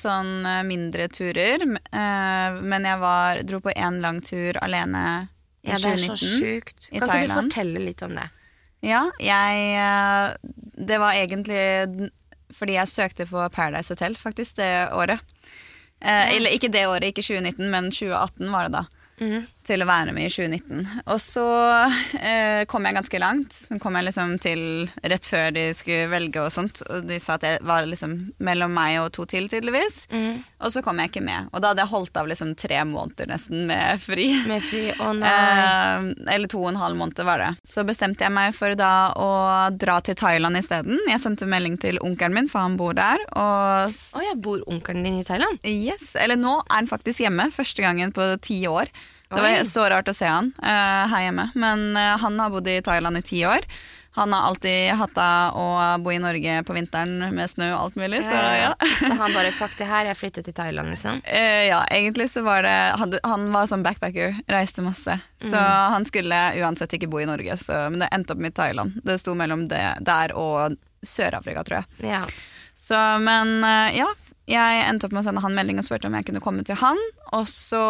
sånn eh, mindre turer. eh, men jeg var, dro på én lang tur alene i Ja, det er så 2019. sjukt. Kan ikke du fortelle litt om det? Ja, jeg Det var egentlig fordi jeg søkte på Paradise Hotel faktisk det året. Eller ikke det året, ikke 2019, men 2018 var det da. Mhm. Til å være med i 2019. Og så eh, kom jeg ganske langt. Så kom jeg liksom til rett før de skulle velge og sånt. Og de sa at det var liksom mellom meg og to til, tydeligvis. Mm. Og så kom jeg ikke med. Og da hadde jeg holdt av liksom tre måneder nesten med fri. Med fri Å nei. Eh, eller to og en halv måned var det. Så bestemte jeg meg for da å dra til Thailand isteden. Jeg sendte melding til onkelen min, for han bor der. Og oh, jeg bor onkelen din i Thailand? yes, eller nå er han faktisk hjemme. Første gangen på ti år. Det var så rart å se han uh, her hjemme. Men uh, han har bodd i Thailand i ti år. Han har alltid hatt av å bo i Norge på vinteren med snø og alt mulig, så ja. Så han bare fuck det her, jeg flyttet til Thailand, liksom? Uh, ja, egentlig så var det Han var sånn backpacker, reiste masse. Så han skulle uansett ikke bo i Norge, så, men det endte opp med Thailand. Det sto mellom det der og Sør-Afrika, tror jeg. Ja. Så, men ja, jeg endte opp med å sende han melding og spurte om jeg kunne komme til han. Og så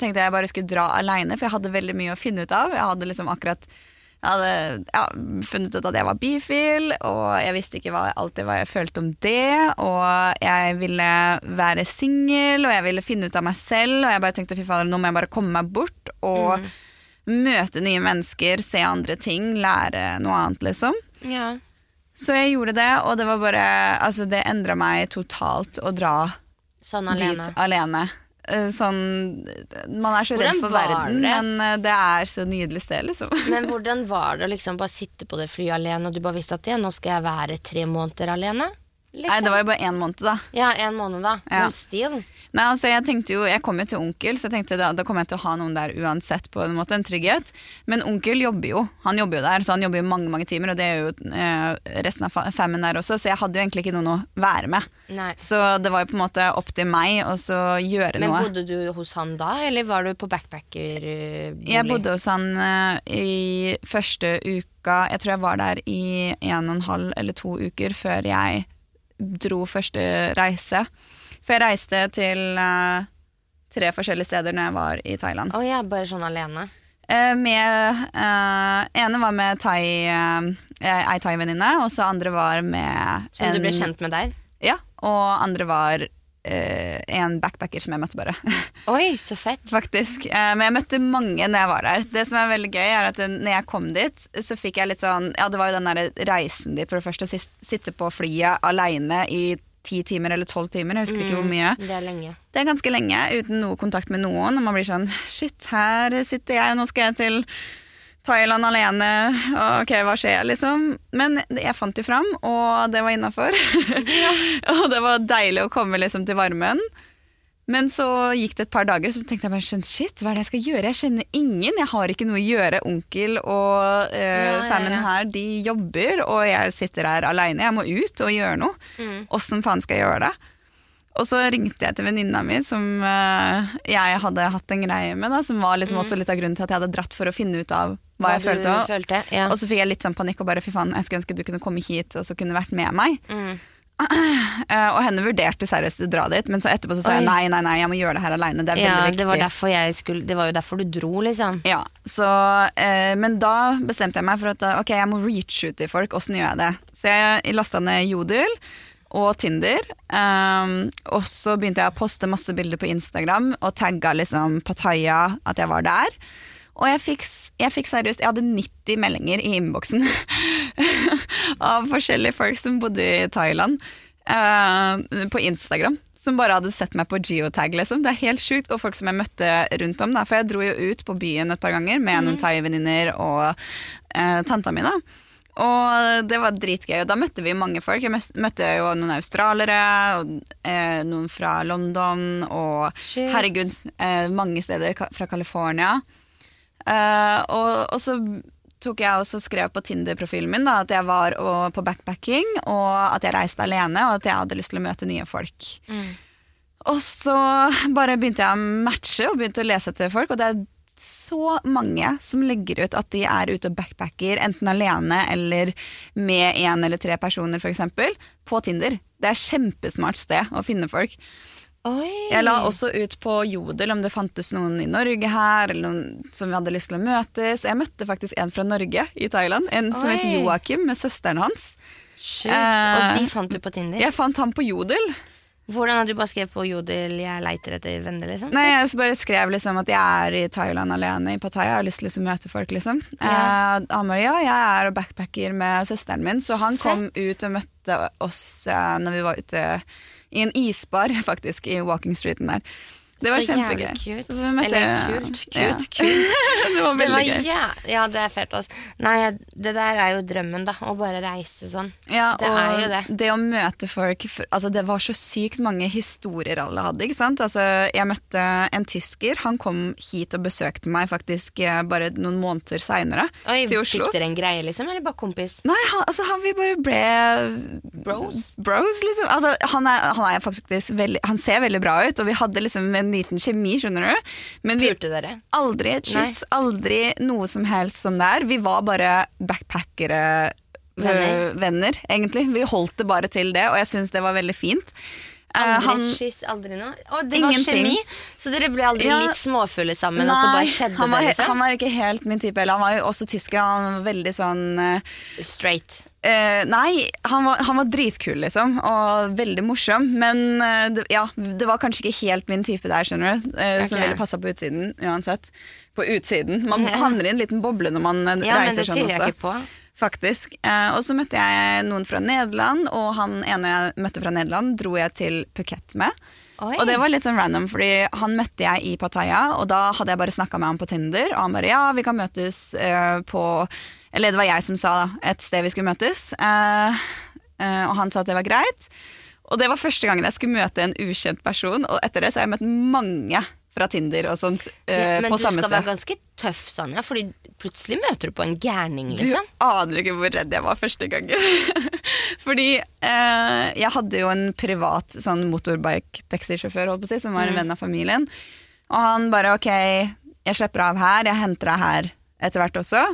tenkte jeg bare skulle dra aleine, for jeg hadde veldig mye å finne ut av. Jeg hadde liksom akkurat jeg hadde ja, funnet ut at jeg var bifil, og jeg visste ikke hva, alltid hva jeg følte om det. Og jeg ville være singel, og jeg ville finne ut av meg selv. Og jeg bare tenkte fy fader, nå må jeg bare komme meg bort og møte nye mennesker, se andre ting, lære noe annet, liksom. ja. Så jeg gjorde det, og det var bare Altså, det endra meg totalt å dra Sånn alene. dit alene. Eh, Sånn Man er så redd for verden, det? men eh, det er så nydelig sted, liksom. Men hvordan var det å liksom bare sitte på det flyet alene, og du bare visste at ja, nå skal jeg være tre måneder alene? Liksom. Nei, det var jo bare én måned, da. Ja, en måned da. Ja. Stil. Nei, altså Jeg tenkte jo, jeg kom jo til onkel, så jeg tenkte da, da kommer jeg til å ha noen der uansett. på en måte, en trygghet. Men onkel jobber jo Han jobber jo der, så han jobber jo mange mange timer. Og det er jo eh, resten av fa- fammen der også, så jeg hadde jo egentlig ikke noen å være med. Nei. Så det var jo på en måte opp til meg å så gjøre Men noe. bodde du hos han da, eller var du på backpackerbolig? Jeg bodde hos han eh, i første uka Jeg tror jeg var der i en og en halv eller to uker før jeg dro første reise. For jeg reiste til eh, tre forskjellige steder når jeg var i Thailand. Å ja, bare sånn alene? Eh, med eh, ene var med thai, eh, ei thai-venninne, og så andre var med Som du ble kjent med der? Ja, og andre var eh, en backpacker som jeg møtte, bare. Oi, så fett. Faktisk. Uh, Men jeg møtte mange når jeg var der. Det som er veldig gøy, er at når jeg kom dit, så fikk jeg litt sånn Ja, det var jo den der reisen dit, for det første. Å sitte på flyet aleine i ti timer eller tolv timer, jeg husker ikke hvor mye. Det er lenge. Det er ganske lenge uten noe kontakt med noen. Og man blir sånn Shit, her sitter jeg, og nå skal jeg til Thailand alene. Ok, hva skjer, liksom? Men jeg fant jo fram, og det var innafor. og det var deilig å komme liksom til varmen. Men så gikk det et par dager, så tenkte jeg bare shit, hva er det jeg skal gjøre? Jeg kjenner ingen, jeg har ikke noe å gjøre. Onkel og eh, Ja, ja, ja. her, de jobber, og jeg sitter her aleine. Jeg må ut og gjøre noe. Mm. Faen skal jeg gjøre det? Og så ringte jeg til venninna mi, som eh, jeg hadde hatt en greie med. Da, som var liksom også litt av grunnen til at jeg hadde dratt for å finne ut av hva, jeg Mm. følte. Følte. Ja. og så fikk jeg litt sånn panikk og bare fy faen, jeg skulle ønske du kunne komme hit og så kunne vært med meg. Mm. Uh, og henne vurderte seriøst å dra dit, men så etterpå så sa jeg nei, nei, nei, jeg må gjøre det her aleine. Det er ja, veldig viktig. det var, skulle, det var jo derfor du dro, liksom. Ja, så, uh, Men da bestemte jeg meg for at ok, jeg må reach ut til folk. Åssen gjør jeg det? Så jeg lasta ned Jodel og Tinder. Um, og så begynte jeg å poste masse bilder på Instagram og tagga liksom Pattaya at jeg var der. Og jeg fikk, jeg fikk seriøst Jeg hadde 90 meldinger i innboksen av forskjellige folk som bodde i Thailand uh, på Instagram. Som bare hadde sett meg på geotag. Liksom. Det er helt sjukt. Og folk som jeg møtte rundt om. Da. For jeg dro jo ut på byen et par ganger med noen thaivenninner og uh, tanta mi. da og det var dritgøy. Og da møtte vi mange folk. Jeg møtte jo noen australere, og eh, noen fra London, og Shit. herregud, eh, mange steder fra California. Eh, og, og så tok jeg også skrev på Tinder-profilen min da, at jeg var og, på backpacking, og at jeg reiste alene, og at jeg hadde lyst til å møte nye folk. Mm. Og så bare begynte jeg å matche og begynte å lese etter folk, og det er så mange som legger ut at de er ute og backpacker, enten alene eller med én eller tre personer, f.eks., på Tinder. Det er et kjempesmart sted å finne folk. Oi. Jeg la også ut på Jodel om det fantes noen i Norge her, eller noen som vi hadde lyst til å møtes. Jeg møtte faktisk en fra Norge i Thailand, en som het heter Joakim, med søsteren hans. Sjukt. Eh, Og de fant du på Tinder? Jeg fant han på Jodel. Hvordan har du bare skrevet på Jodel 'jeg leiter etter venner', liksom? Nei, jeg bare skrev liksom at jeg er i Thailand alene i Pattaya. Jeg har lyst til liksom å møte folk, liksom. Ja. Eh, han bare ja, jeg er og backpacker med søsteren min, så han kom ut og møtte oss eh, når vi var ute i en isbar, faktisk, i Walking Streeten der. Det var kjempegøy. Møtte- Eller kult. Ja. Kult, kult. det var Det var veldig gøy. ja, ja, det er fett. Altså. Nei, det der er jo drømmen, da. Å bare reise sånn. Ja, Det er jo det. Det å møte folk altså Det var så sykt mange historier alle hadde. ikke sant? Altså Jeg møtte en tysker. Han kom hit og besøkte meg faktisk eh, bare noen måneder seinere. Til Oslo. Fikk dere en greie, liksom? Eller bare kompis? Nei, han, altså han vi bare ble Bros? Bros, liksom. Altså, han, er, han er faktisk veldig Han ser veldig bra ut, og vi hadde liksom en liten kjemi, skjønner du. Men vi Pulte dere? aldri et kyss, aldri noe som helst sånn der. Vi var bare backpackere. Venner. øh, venner, egentlig. Vi holdt det bare til det, og jeg syns det var veldig fint. Eh, Aldri han, kyss, aldri noe? Og det var kjemi? Så dere ble aldri Ja. litt småfulle sammen, skjedde han var, det, liksom? han var ikke helt min type heller. Han var jo også tysker. Han var veldig sånn uh, Straight. Eh, nei, han var, han var dritkul, liksom, og veldig morsom. Men eh, ja, det var kanskje ikke helt min type der, skjønner du. eh, Som ville passa på utsiden, uansett. På utsiden. Man Ja. havner i en liten boble når man eh, Ja, men reiser det sånn også. jeg ikke på. Faktisk. Eh, og så møtte jeg noen fra Nederland, og han ene jeg møtte fra Nederland, dro jeg til Phuket med. Oi. Og det var litt sånn random, fordi han møtte jeg i Pattaya, og da hadde jeg bare snakka med han på Tinder, og han bare ja, vi kan møtes uh, på Eller det var jeg som sa da, et sted vi skulle møtes, eh, eh, og han sa at det var greit. Og det var første gangen jeg skulle møte en ukjent person, og etter det så har jeg møtt mange fra Tinder og sånt eh, Men på du skal være ganske tøff, Sanja, Fordi plutselig møter du på en gærning, Du liksom. aner ikke hvor redd jeg var første gangen. Fordi eh, jeg hadde jo en privat sånn motorbike-taxisjåfør holdt på å si, som var en Mm. venn av familien. Og han bare ok, jeg slipper av her, jeg henter deg her etter hvert også.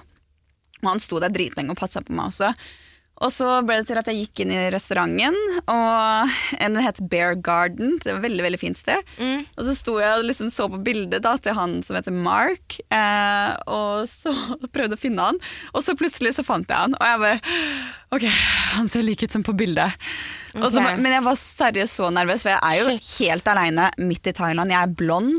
Og han sto der dritlenge og passa på meg også. Og så ble det til at jeg gikk inn i restauranten, og den het Bear Garden. Det var et veldig veldig fint sted. Mm. Og så sto jeg og liksom så på bildet da, til han som heter Mark, eh, og så prøvde å finne han. Og så plutselig så fant jeg han, og jeg bare Ok, han ser lik ut som på bildet. Og så, men jeg var seriøst så nervøs, for jeg er jo Shit. helt aleine midt i Thailand. Jeg er blond.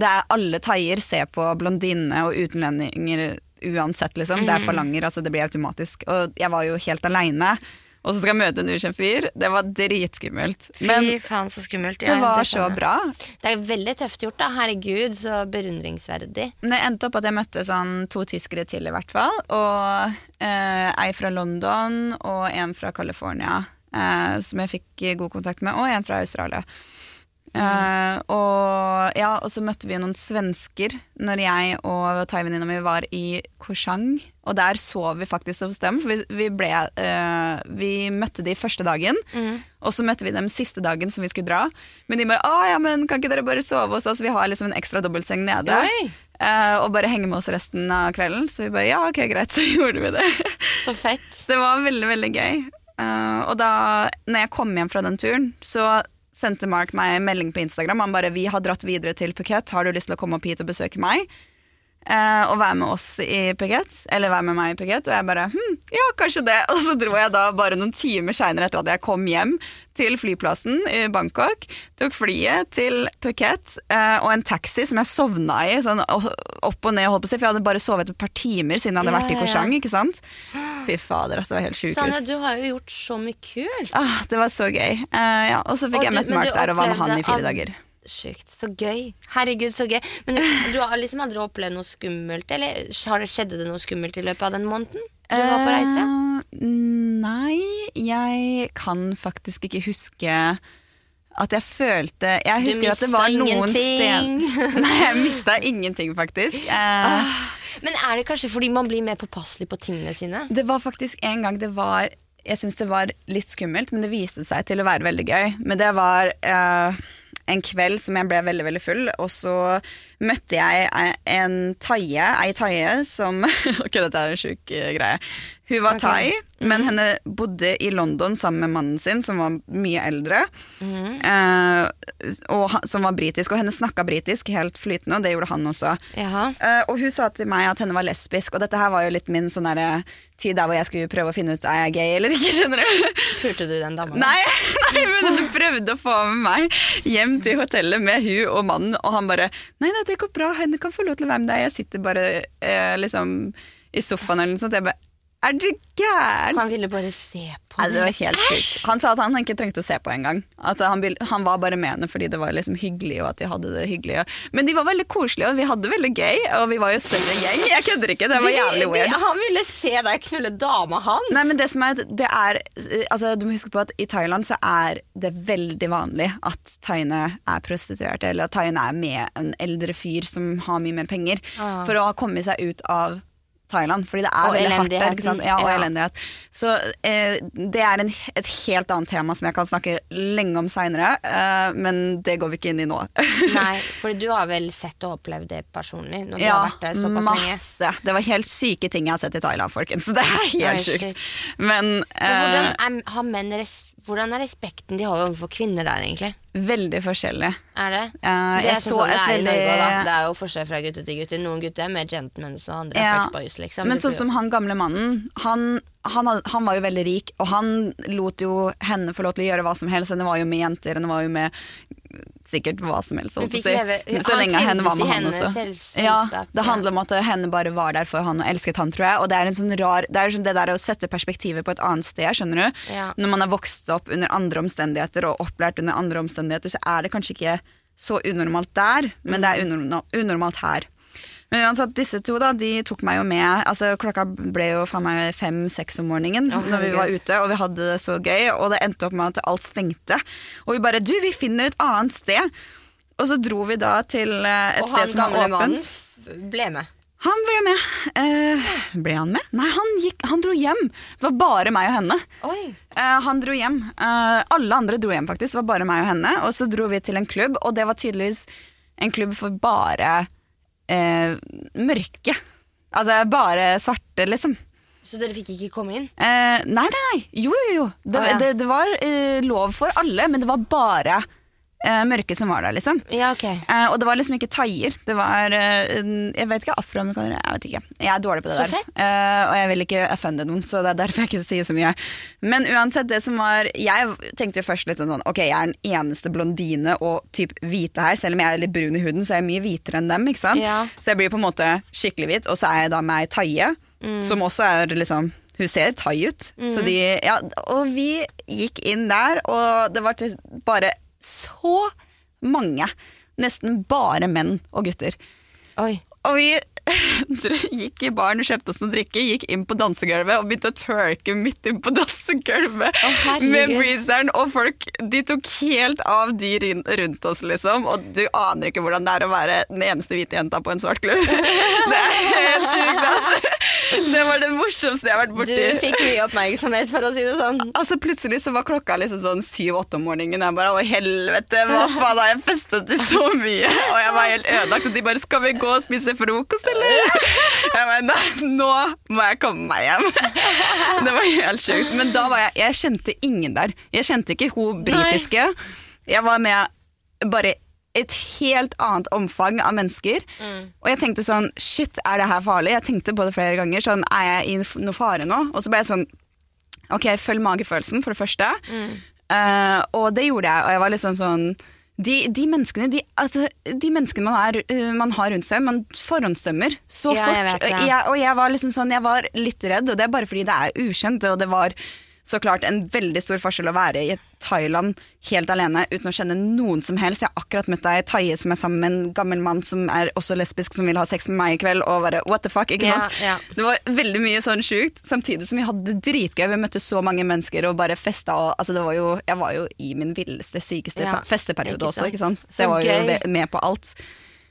Det er Alle thaier ser på blondinene og utlendinger uansett, liksom. Det er forlanger, altså det blir automatisk. Og jeg var jo helt aleine. Og så skal jeg møte en ukjent fyr. Det var dritskummelt. Men Fy faen, så skummelt. det var det så bra. Det er veldig tøft gjort, da. Herregud, så beundringsverdig. Men det endte opp at jeg møtte sånn to tyskere til, i hvert fall. Og eh, ei fra London og en fra California, eh, som jeg fikk god kontakt med, og en fra Australia. Eh, og, ja, og så møtte vi noen svensker når jeg og thaivenninna mi var i Korsang. Og der sov vi faktisk hos dem, for vi, vi, ble, uh, vi møtte de første dagen. Og så møtte vi dem siste dagen som vi skulle dra. Men de bare 'Å ja, men kan ikke dere bare sove hos oss? Vi har liksom en ekstra dobbeltseng nede.' Eh, og bare henge med oss resten av kvelden. Så vi bare 'ja, ok, greit', så gjorde vi det. Så fett. Det var veldig, veldig gøy. Og da når jeg kom hjem fra den turen, så sendte Mark meg en melding på Instagram. Han bare 'Vi har dratt videre til Phuket. Har du lyst til å komme opp hit og besøke meg?' Eh, og være med oss i Phuket. Eller være med meg i Phuket. Og jeg bare hm, ja, kanskje det. Og så dro jeg da bare noen timer seinere etter at jeg kom hjem til flyplassen i Bangkok. Tok flyet til Phuket eh, og en taxi som jeg sovna i. Sånn opp og ned, holdt på å si. For jeg hadde bare sovet et par timer siden jeg hadde vært i. Korsang. ikke sant? Fy fader, altså. Det var helt sjukehus. du har jo gjort så mye kult. Ah, det var så gøy. Uh, ja, og så fikk Og jeg møtt Mark der og var med han i fire dager. Sjukt. Så gøy. Herregud, så gøy. Men du, har liksom aldri opplevd noe skummelt? Eller har det skjedde det noe skummelt i løpet av den måneden du var på reise? Uh, nei, jeg kan faktisk ikke huske at jeg følte Jeg husker at det var noen ingenting. sted Nei, jeg mista ingenting, faktisk. Eh, Men er det kanskje fordi man blir mer påpasselig på tingene sine? Det var faktisk en gang det var Jeg syns det var litt skummelt, men det viste seg til å være veldig gøy. Men det var eh, en kveld som jeg ble veldig veldig full, og så møtte jeg en taie, ei taie som Ok, dette er en sjuk eh, greie. Hun var okay. thai, men henne bodde i London sammen med mannen sin, som var mye eldre, mm. eh, og som var britisk. Og henne snakka britisk helt flytende, og det gjorde han også. Eh, og hun sa til meg at henne var lesbisk, og dette her var jo litt min sånn derre tid der hvor jeg skulle prøve å finne ut er jeg gay eller ikke, skjønner du. Pulte du den dama? Nei, nei, men hun prøvde å få med meg hjem til hotellet med hun og mannen, og han bare Nei, nei, det går bra, henne kan få lov til å være med deg, jeg sitter bare eh, liksom i sofaen eller noe sånt. Jeg bare Er du gæren? Han ville bare se på Nei, det var helt sjukt. Han sa at han ikke trengte å se på engang. At han, han var bare med henne fordi det var liksom hyggelig, og at de hadde det hyggelig. Men de var veldig koselige, og vi hadde det veldig gøy, og vi var jo større gjeng. Jeg kødder ikke, det var De- jævlig de- Han ville se deg knulle dama hans. Nei, men det som er, det er altså, Du må huske på at i Thailand så er det veldig vanlig at thaiene er prostituerte, eller at thaiene er med en eldre fyr som har mye mer penger, Ah. for å ha kommet seg ut av Thailand, fordi det er Og veldig hardt der. Ikke sant? Ja, og Ja. elendighet. Så eh, det er en, et helt annet tema som jeg kan snakke lenge om seinere, eh, men det går vi ikke inn i nå. Nei, for du har vel sett og opplevd det personlig når du Ja, har vært der såpass lenge? masse. Det var helt syke ting jeg har sett i Thailand, folkens. Det er helt shit. sjukt. Men, Men hvordan, eh, er, har menn res, hvordan er respekten de har overfor kvinner der, egentlig? veldig forskjellig. Er det? Uh, det er så sånn det et er Norge veldig- Det er jo forskjell fra gutter til gutter. Noen gutter er mer gentlemen, og andre er Ja. fuckboys, liksom. Men sånn som han gamle mannen, han, han, han var jo veldig rik, og han lot jo henne få lov til å gjøre hva som helst. Henne var jo med jenter, henne var jo med sikkert hva som helst. holdt jeg på å. Så lenge henne var med han også. Ja, det handler om at henne bare var der for han og elsket han, tror jeg. Og det er en sånn rar Det er sånn det der å sette perspektivet på et annet sted, skjønner du. Ja. Når man er vokst opp under andre omstendigheter og opplært under andre omstendigheter, så er det kanskje ikke så unormalt der, men det er unormalt, unormalt her. Men uansett, disse to da, de tok meg jo med. Altså, klokka ble jo faen meg fem-seks om morgenen oh, når vi var ute, og vi hadde det så gøy. Og det endte opp med at alt stengte. Og vi bare Du, vi finner et annet sted. Og så dro vi da til eh, et Og sted som gamle var han åpent. mannen ble med. Han ble med. Eh, ble han med? Nei, han, gikk, han dro hjem. Det var bare meg og henne. Eh, han dro hjem. Eh, alle andre dro hjem, faktisk. Det var bare meg og henne. Og så dro vi til en klubb, og det var tydeligvis en klubb for bare eh, mørke. Altså bare svarte, liksom. Så dere fikk ikke komme inn? Eh, nei, nei, nei. Jo, jo, jo. Det, ah, ja. det, det var eh, lov for alle, men det var bare eh, mørke som var der, liksom. Ja, ok. Eh, og det var liksom ikke thaier. Det var eh, Jeg vet ikke, afroamerikanere. Jeg vet ikke. Jeg er dårlig på det Så der. fett. Eh, og jeg vil ikke offende noen, så det er derfor jeg ikke sier så mye. Men uansett, det som var Jeg tenkte jo først litt sånn Ok, jeg er den eneste blondine og typ hvite her. Selv om jeg er litt brun i huden, så er jeg mye hvitere enn dem. ikke sant? Ja. Så jeg blir på en måte skikkelig hvit. Og så er jeg da med ei thaie, Mm. som også er liksom hun ser thai ut. Så de, ja, og vi gikk inn der, og det var til bare så mange. Nesten bare menn og gutter. Oi. Og vi gikk i baren kjøpte oss noe drikke, gikk inn på dansegulvet og begynte å twerke midt inn på dansegulvet Å, med breezeren. Og folk de tok helt av de rundt oss, liksom. Og du aner ikke hvordan det er å være den eneste hvite jenta på en svart klubb. Det er helt sjukt, altså. Det var det morsomste jeg har vært Du fikk mye oppmerksomhet, for å si det sånn. Altså Plutselig så var klokka liksom sånn syv-åtte om morgenen. Jeg bare Å, helvete, hva faen har jeg festet til så mye? Og jeg var helt ødelagt. Og de bare Skal vi gå og spise frokost, eller? Jeg bare nå må jeg komme meg hjem. Det var helt sjukt. Men da var jeg Jeg kjente ingen der. Jeg kjente ikke hun britiske. Jeg var med bare et helt annet omfang av mennesker. Og jeg tenkte sånn Shit, er det her farlig? Jeg tenkte på det flere ganger. Sånn, Er jeg i noe fare nå? Og så ble jeg sånn Ok, følg magefølelsen, for det første. Eh, og det gjorde jeg, og jeg var liksom sånn de, de menneskene de, altså, de menneskene man, er, uh, man har rundt seg, man forhåndsdømmer så Ja, jeg vet. Og jeg, og jeg var liksom sånn, jeg var litt redd, og det er bare fordi det er ukjent. Og det var så klart en veldig stor forskjell å være i Thailand helt alene uten å kjenne noen som helst. Jeg har akkurat møtt ei thaie som er sammen med en gammel mann som er også lesbisk, som vil ha sex med meg i kveld, og bare what the fuck, ikke sant? ja. Det var veldig mye sånn sjukt, samtidig som vi hadde det dritgøy. Vi møtte så mange mennesker og bare festa. Og, altså det var jo, jeg var jo i min villeste, sykeste Ja, festeperiode ikke også, ikke sant? Så, Så jeg var jo gøy. med på alt.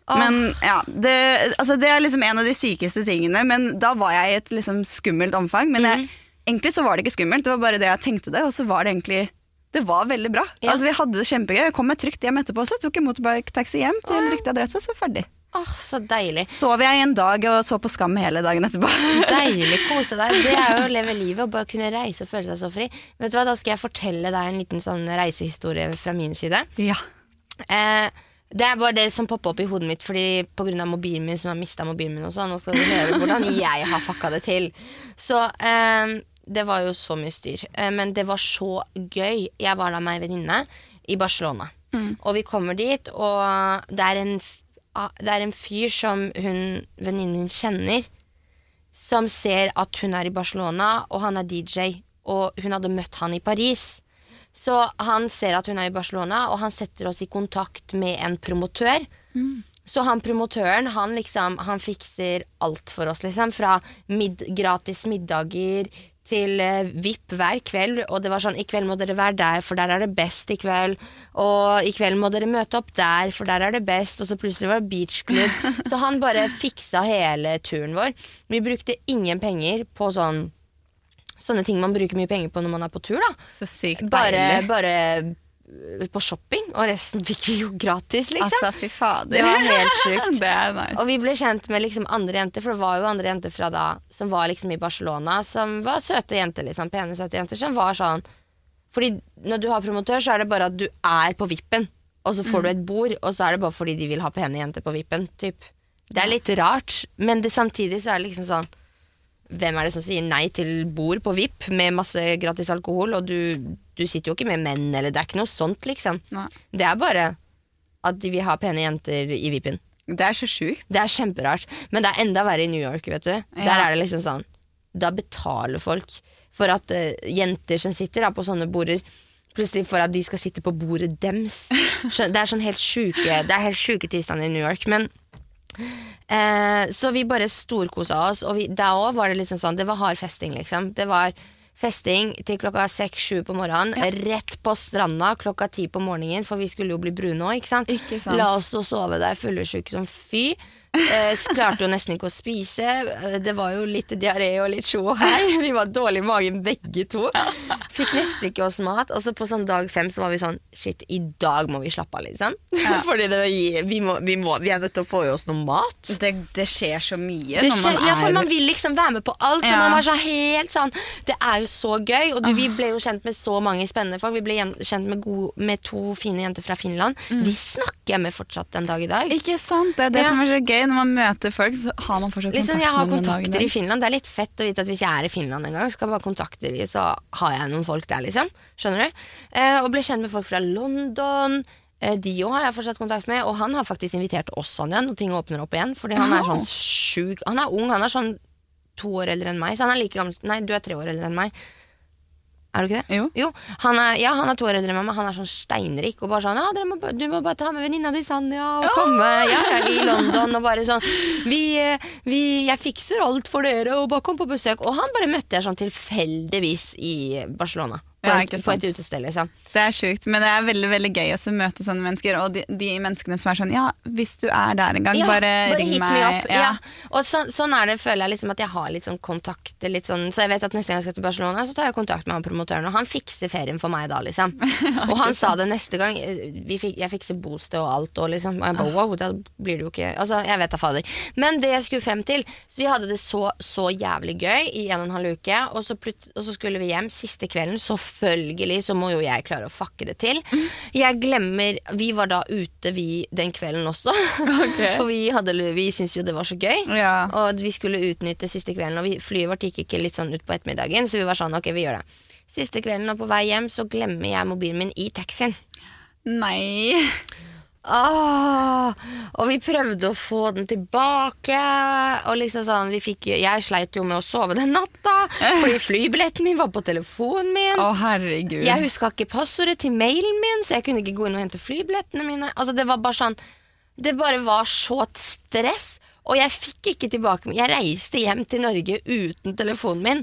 Men ja, det, altså det er liksom en av de sykeste tingene. Men da var jeg i et liksom skummelt omfang. Men jeg, Mhm. Egentlig så var det ikke skummelt, det var bare det jeg tenkte det. Og så var det egentlig det var veldig bra. Ja. Altså Vi hadde det kjempegøy. Jeg kom meg trygt hjem etterpå, så tok jeg motorbike-taxi hjem til riktig adresse, så ferdig. Åh, så deilig. Sov jeg en dag og så på Skam hele dagen etterpå. Deilig kose deg. Det er jo å leve livet og bare kunne reise og føle seg så fri. Vet du hva, Da skal jeg fortelle deg en liten sånn reisehistorie fra min side. Ja. Eh, det er bare det som popper opp i hodet mitt Fordi av mobilen min som har mista mobilen min. og sånn Nå skal du høre hvordan jeg har fucka det til. Så eh, det var jo så mye styr. Eh, men det var så gøy. Jeg var da med ei venninne i Barcelona. Og vi kommer dit, og det er en, ah, det er en fyr som hun venninnen min kjenner, som ser at hun er i Barcelona, og han er DJ. Og hun hadde møtt han i Paris. Så han ser at hun er i Barcelona, og han setter oss i kontakt med en promotør. Så han promotøren, han liksom Han fikser alt for oss, liksom. Fra mid gratis middager til eh, VIP hver kveld. Og det var sånn I kveld må dere være der, for der er det best i kveld. Og i kveld må dere møte opp der, for der er det best. Og så plutselig var det beachklubb. så han bare fiksa hele turen vår. Vi brukte ingen penger på sånn Sånne ting man bruker mye penger på når man er på tur. da bare, bare på shopping, og resten fikk vi jo gratis, liksom. Altså, fy fader. Det var helt sjukt. nice. Og vi ble kjent med liksom andre jenter, for det var jo andre jenter fra da som var liksom i Barcelona, som var søte jenter, liksom. Pene, søte jenter, som var sånn Fordi når du har promotør, så er det bare at du er på vippen, og så får du et bord, og så er det bare fordi de vil ha pene jenter på vippen, typ. Det er litt rart, men det, samtidig så er det liksom sånn hvem er det som sier nei til bord på VIP med masse gratis alkohol, og du, du sitter jo ikke med menn, eller det er ikke noe sånt, liksom. Nei. Det er bare at vi har pene jenter i VIP-en. Det er så sjukt. Det er kjemperart. Men det er enda verre i New York, vet du. Der er det liksom sånn Da betaler folk for at uh, jenter som sitter da, på sånne border Plutselig for at de skal sitte på bordet dems. Det er sånn helt sjuke Det er helt sjuke tilstander i New York. Men uh, Så vi bare storkosa oss, og vi, da òg var det liksom sånn Det var hard festing, liksom. Det var festing til klokka seks-sju på morgenen. Rett på stranda klokka ti på morgenen, for vi skulle jo bli brune òg, ikke sant. Ikke sant. La oss så sove der fullesjuke som fy. Eh, klarte jo nesten ikke å spise. Eh, Det var jo litt diaré og litt tjo og hei. Vi var dårlig i magen begge to. Fikk nesten ikke oss mat. Og så på sånn dag fem så var vi sånn Shit, i dag må vi slappe av, liksom. Fordi det, vi, må, vi, må, vi er nødt til å få i oss noe mat. Det, det skjer så mye Det når skjer, man ja, for er man vil liksom være med på alt. Og man var så helt sånn Det er jo så gøy. Og du, vi ble jo kjent med så mange spennende folk. Vi ble kjent med, gode, med to fine jenter fra Finland. De snakker jeg med fortsatt den dag i dag. Ikke sant? Det er det Ja. som er så gøy. Når man møter folk, så har man fortsatt Liksom, kontakt jeg har kontakter i. Finland. Det er litt fett å vite at hvis jeg er i Finland en gang, skal jeg bare kontakte vi så har jeg noen folk der, liksom. Skjønner du? Eh, og ble kjent med folk fra London. Eh, Dio har jeg fortsatt kontakt med, og han har faktisk invitert oss han igjen og ting åpner opp igjen. Fordi han er sånn sjuk Han er ung, han er sånn to år eldre enn meg. Så han er like gammel Nei, du er tre år eldre enn meg. Er du ikke det? Jo. han er, ja, han er to år eldre enn meg, han er sånn steinrik. Og bare sånn ja, må, Du må bare ta med venninna di Sanja og komme ja, i London. Og bare sånn vi, vi, Jeg fikser alt for dere, og bare kom på besøk. Og han bare møtte jeg sånn tilfeldigvis i Barcelona. På, Ja, et, på et utested, liksom. Det er sjukt, men det er veldig veldig gøy å møte sånne mennesker. Og de, de menneskene som er sånn Ja, hvis du er der en gang, Ja, bare, ring hit meg. Ja. Og så, sånn er det, føler jeg liksom at jeg har litt sånn kontakter. Litt sånn, så jeg vet at neste gang jeg skal til Barcelona, så tar jeg kontakt med han promotøren, og han fikser ferien for meg da, liksom. og han sa det neste gang. Vi fikk, jeg fikser bosted og alt, og liksom. Og jeg bare wow, da blir det jo ikke Altså, jeg vet da fader. Men det jeg skulle frem til Så vi hadde det så, så jævlig gøy i en og en halv uke, og så, og så skulle vi hjem siste kvelden. Selvfølgelig så må jo jeg klare å fucke det til. Jeg glemmer Vi var da ute, vi, den kvelden også. Okay. For vi, hadde, vi syntes jo det var så gøy. Ja. Og vi skulle utnytte siste kvelden, og vi, flyet vårt gikk ikke litt sånn ut på ettermiddagen, så vi var sånn, ok, vi gjør det. Siste kvelden og på vei hjem så glemmer jeg mobilen min i taxien. Nei. Åh, og vi prøvde å få den tilbake. Og liksom sånn, vi fikk, Jeg sleit jo med å sove den natta, fordi flybilletten min var på telefonen min. Å, herregud. Jeg huska ikke passordet til mailen min, så jeg kunne ikke gå inn og hente flybillettene mine. Altså Det var bare sånn Det bare var så stress. Og jeg fikk ikke tilbake Jeg reiste hjem til Norge uten telefonen min.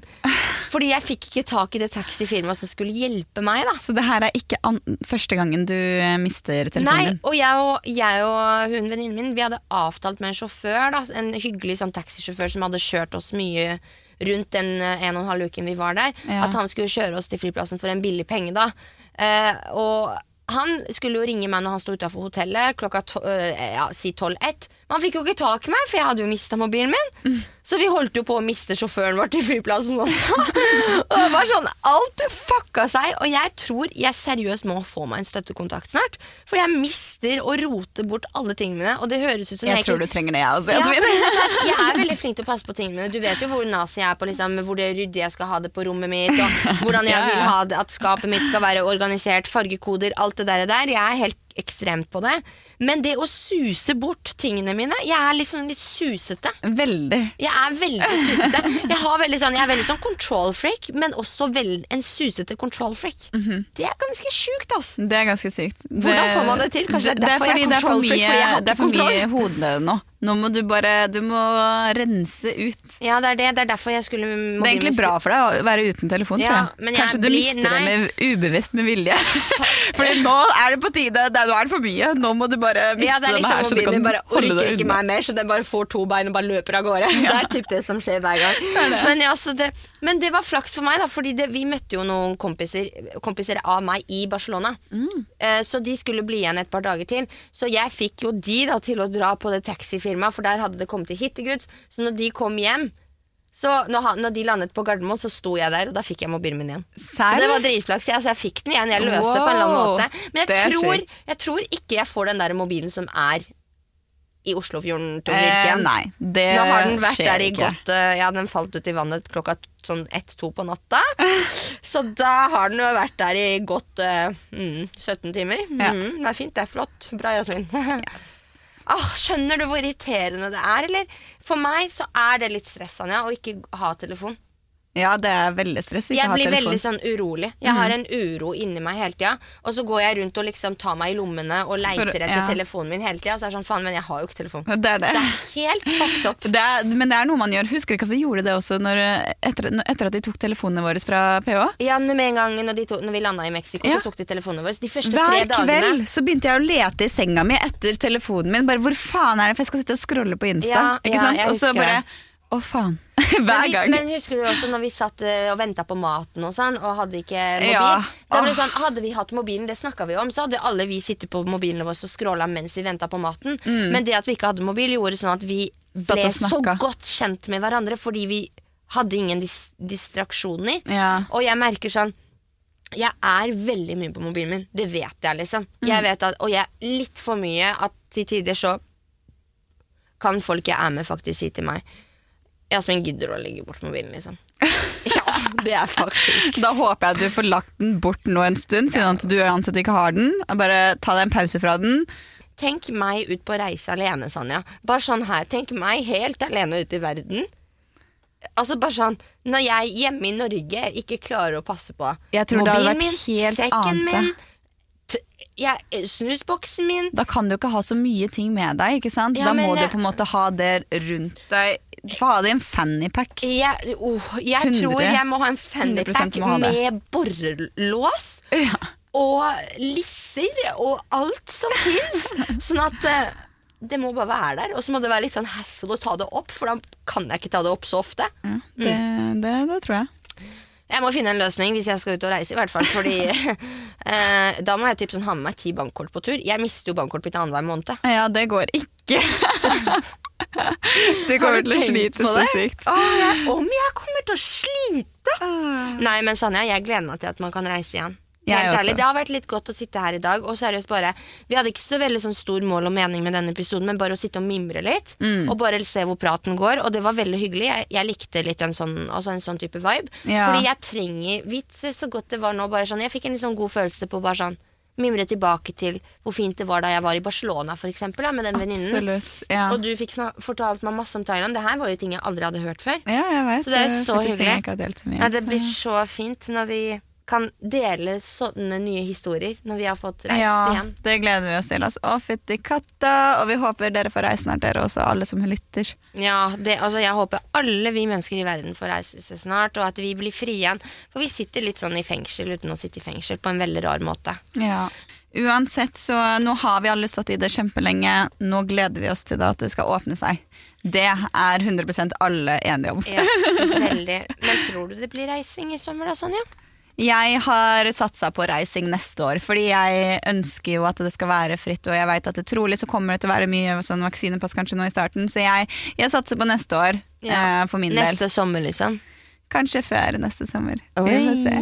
Fordi jeg fikk ikke tak i det taxifirmaet som skulle hjelpe meg. da Så det her er ikke første gangen du eh, mister telefonen din? og jeg og, jeg og hun venninnen min Vi hadde avtalt med en sjåfør da En hyggelig sånn taxisjåfør som hadde kjørt oss mye Rundt den eh, en og en halv uken vi var der Ja. At han skulle kjøre oss til flyplassen for en billig penge da eh, Og han skulle jo ringe meg når han sto utafor hotellet klokka to, øh, ja, si 12-1. Men han fikk jo ikke tak i meg, for jeg hadde jo mista mobilen min. Så vi holdt jo på å miste sjåføren vår til flyplassen også. og det var sånn, Alt fucka seg. Og jeg tror jeg seriøst må få meg en støttekontakt snart. For jeg mister og roter bort alle tingene mine. Og det høres ut som Jeg jeg, tror du trenger det, jeg også. ja, det er sånn, jeg er veldig flink til å passe på tingene mine. Du vet jo hvor nazi jeg er på liksom, hvor det ryddig jeg skal ha det på rommet mitt, og hvordan jeg Ja, ja. vil ha det, at skapet mitt skal være organisert, fargekoder, alt det der. Jeg er helt ekstremt på det. Men det å suse bort tingene mine Jeg er litt sånn litt susete. Veldig. Jeg er veldig susete. Jeg, har veldig sånn, jeg er veldig sånn control freak, men også veld, en susete control freak. Mhm. Det er ganske sjukt, altså. Det er ganske sykt. Hvordan får man det til? Kanskje det det er derfor jeg er er control freak, fordi jeg har det er for mye i hode nå. Nå må du bare Du må rense ut. Ja, det er det. Det er derfor jeg skulle Det er egentlig bra for deg å være uten telefon, Ja, tror men jeg. jeg Kanskje du blir- mister det med ubevisst med vilje. Fordi nå er det på tide. Det er- Nå er det for mye. Nå må du bare miste Ja, det er den liksom her, så du kan bare holde deg unna. meg mer, så den bare får to bein og bare løper av gårde. Det er typ det som skjer hver gang. Men, ja, så det, men det var flaks for meg, da, fordi vi møtte jo noen kompiser, kompiser av meg i Barcelona. Eh, så de skulle bli igjen et par dager til. Så jeg fikk jo de da til å dra på det taxifirmaet, for der hadde det kommet til hittegods. Så når de kom hjem så når, de landet på Gardermoen, så sto jeg der, og da fikk jeg mobilen min igjen. Så det var dritflaks. Jeg, altså, jeg fikk den igjen, jeg løste det på en eller annen måte. Men jeg tror, jeg tror ikke jeg får den der mobilen som er i Oslofjorden til å Eh, virke igjen. nei, det Nå har den vært der i ikke. godt eh, Ja, den falt ut i vannet klokka sånn ett-to på natta. Så da har den jo vært der i godt uh, mm, 17 timer. Ja. Mm, det er fint, det er flott. Bra, Jasmin. Ah, skjønner du hvor irriterende det er, eller? For meg så er det litt stressende ja, å ikke ha telefon. Ja, det er veldig stress å ikke Jeg blir veldig sånn urolig. Jeg har en uro inni meg hele tida. Og så går jeg rundt og liksom tar meg i lommene og leiter etter ja. telefonen min hele tida. Og så er det sånn, faen, men jeg har jo ikke telefon. Det er det. Det er helt fucked up. Det er, men det er noe man gjør. Husker du ikke at vi gjorde det også når, etter, etter at de tok telefonene våre fra PH? Ja, Med en gang når, de to, når vi landa i Mexico, Ja. så tok de telefonene våre. De første tre dagene. Hver kveld så begynte jeg å lete i senga mi etter telefonen min. Bare hvor faen er det, for jeg skal sitte og scrolle på Insta. Ja, ikke ja, sant? Og så bare det. Å, faen. Hver gang. Men husker du også når vi satt eh, og venta på maten og sånn, og hadde ikke mobil? Ja. Sånn, hadde vi hatt mobilen, det snakka vi om, så hadde alle vi sittet på mobilene våre og scrolla mens vi venta på maten. Men det at vi ikke hadde mobil, gjorde sånn at vi Mm. Ble så godt kjent med hverandre fordi vi hadde ingen dis distraksjoner. Ja. Og jeg merker sånn jeg er veldig mye på mobilen min. Det vet jeg, liksom. Mm. Jeg vet at, og jeg er litt for mye at til tider så kan folk jeg er med, faktisk si til meg Jasmin, gidder å legge bort mobilen, liksom? ja, det er faktisk Da håper jeg at du får lagt den bort nå en stund, siden at du uansett ikke har den. Bare ta deg en pause fra den. Tenk meg ut på reise alene, Sanja. Bare sånn her. Tenk meg helt alene ute i verden. Altså bare sånn Når jeg hjemme i Norge ikke klarer å passe på Jeg tror det mobilen vært min, helt sekken annet, min, ja, snusboksen min Da kan du ikke ha så mye ting med deg, ikke sant? Ja, da må men du på en måte ha det rundt deg. Du får ha det i en fannypack. Jeg, oh, jeg 100. tror jeg må ha en fannypack med borrelås Ja. og lisser og alt som fins. sånn at uh, det må bare være der. Og så må det være litt sånn hassle å ta det opp, for da kan jeg ikke ta det opp så ofte. Det, det, det tror jeg. Jeg må finne en løsning hvis jeg skal ut og reise, i hvert fall. Fordi eh, da må jeg typ sånn ha med meg ti bankkort på tur. Jeg mister jo bankkortet mitt annenhver måned. Ja, det går ikke. Har kommer til å slite så sykt. Åh, om jeg kommer til å slite! Nei, men Sanja, jeg gleder meg til at man kan reise igjen. Det har vært litt godt å sitte her i dag. Og seriøst bare Vi hadde ikke så veldig sånn stor mål og mening med denne episoden, men bare å sitte og mimre litt. Mm. Og bare se hvor praten går. Og det var veldig hyggelig. Jeg, jeg likte litt en sånn, altså en sånn type vibe. Ja. Fordi jeg trenger Vits så godt det var nå. Bare sånn Jeg fikk en litt sånn god følelse på bare sånn Mimre tilbake til hvor fint det var da jeg var i Barcelona, for eksempel, da, med den venninnen. Ja. Og du fikk fortalt meg masse om Thailand. Det her var jo ting jeg aldri hadde hørt før. ja, jeg vet. Så det er jo så hyggelig. Ja, det blir så fint når vi kan dele sånne nye historier når vi har fått reist ja, igjen. det gleder vi oss til. Altså. Å, fytti katta! Og vi håper dere får reise snart, dere også, alle som lytter. Ja, det, altså Jeg håper alle vi mennesker i verden får reise seg snart, og at vi blir frie igjen. For vi sitter litt sånn i fengsel uten å sitte i fengsel, på en veldig rar måte. Ja. Uansett, så nå har vi alle stått i det kjempelenge. Nå gleder vi oss til det at det skal åpne seg. Det er 100% alle enige om. Ja, veldig. Men tror du det blir reising i sommer da, Sonja? Jeg har satsa på reising neste år, fordi jeg ønsker jo at det skal være fritt, og jeg vet at det trolig så kommer det til å være mye sånn vaksinepass kanskje nå i starten, så jeg, jeg satser på neste år Ja. eh, for min del. Neste sommer, liksom. Kanskje før neste sommer. Vi får se.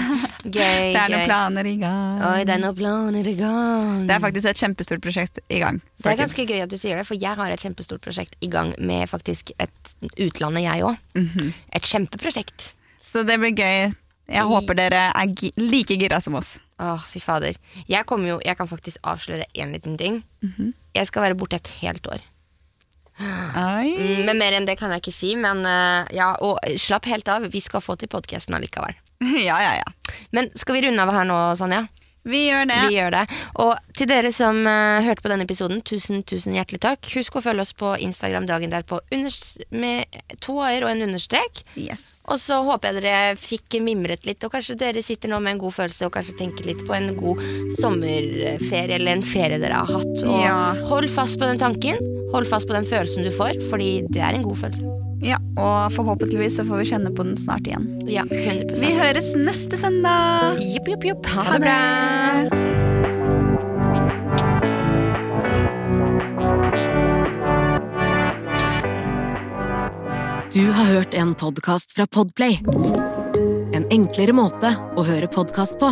Gøy, Det er noen planer i gang. Oi, det er noen planer i gang. Det er faktisk et kjempestort prosjekt i gang. Det er ganske gøy at du sier det, for jeg har et kjempestort prosjekt i gang med faktisk et utlandet, jeg òg. Mhm. Et kjempeprosjekt. Så det blir gøy. Jeg håper dere er like gira som oss. Åh, fy fader. Jeg, jo, jeg kan faktisk avsløre én liten ting. Mhm. Jeg skal være borte et helt år. Oi. Mm, Men mer enn det kan jeg ikke si. Men eh, ja, og slapp helt av. Vi skal få til podkasten allikevel. Ja, ja, ja. Men skal vi runde av her nå, Sonja? Vi gjør det. Vi gjør det. Og til dere som uh, hørte på denne episoden, tusen tusen hjertelig takk. Husk å følge oss på Instagram dagen derpå med to a-er og en understrek. Yes. Og så håper jeg dere fikk mimret litt, og kanskje dere sitter nå med en god følelse og kanskje tenker litt på en god sommerferie eller en ferie dere har hatt. Og Ja. hold fast på den tanken. Hold fast på den følelsen du får, fordi det er en god følelse. Ja, og forhåpentligvis så får vi kjenne på den snart igjen. Ja, 100% Vi høres neste søndag! Jupp, jupp, jupp. Ha, Ha det det bra. Du har hørt en podkast fra Podplay. En enklere måte å høre podkast på.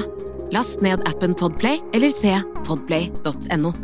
Last ned appen Podplay eller se podplay.no.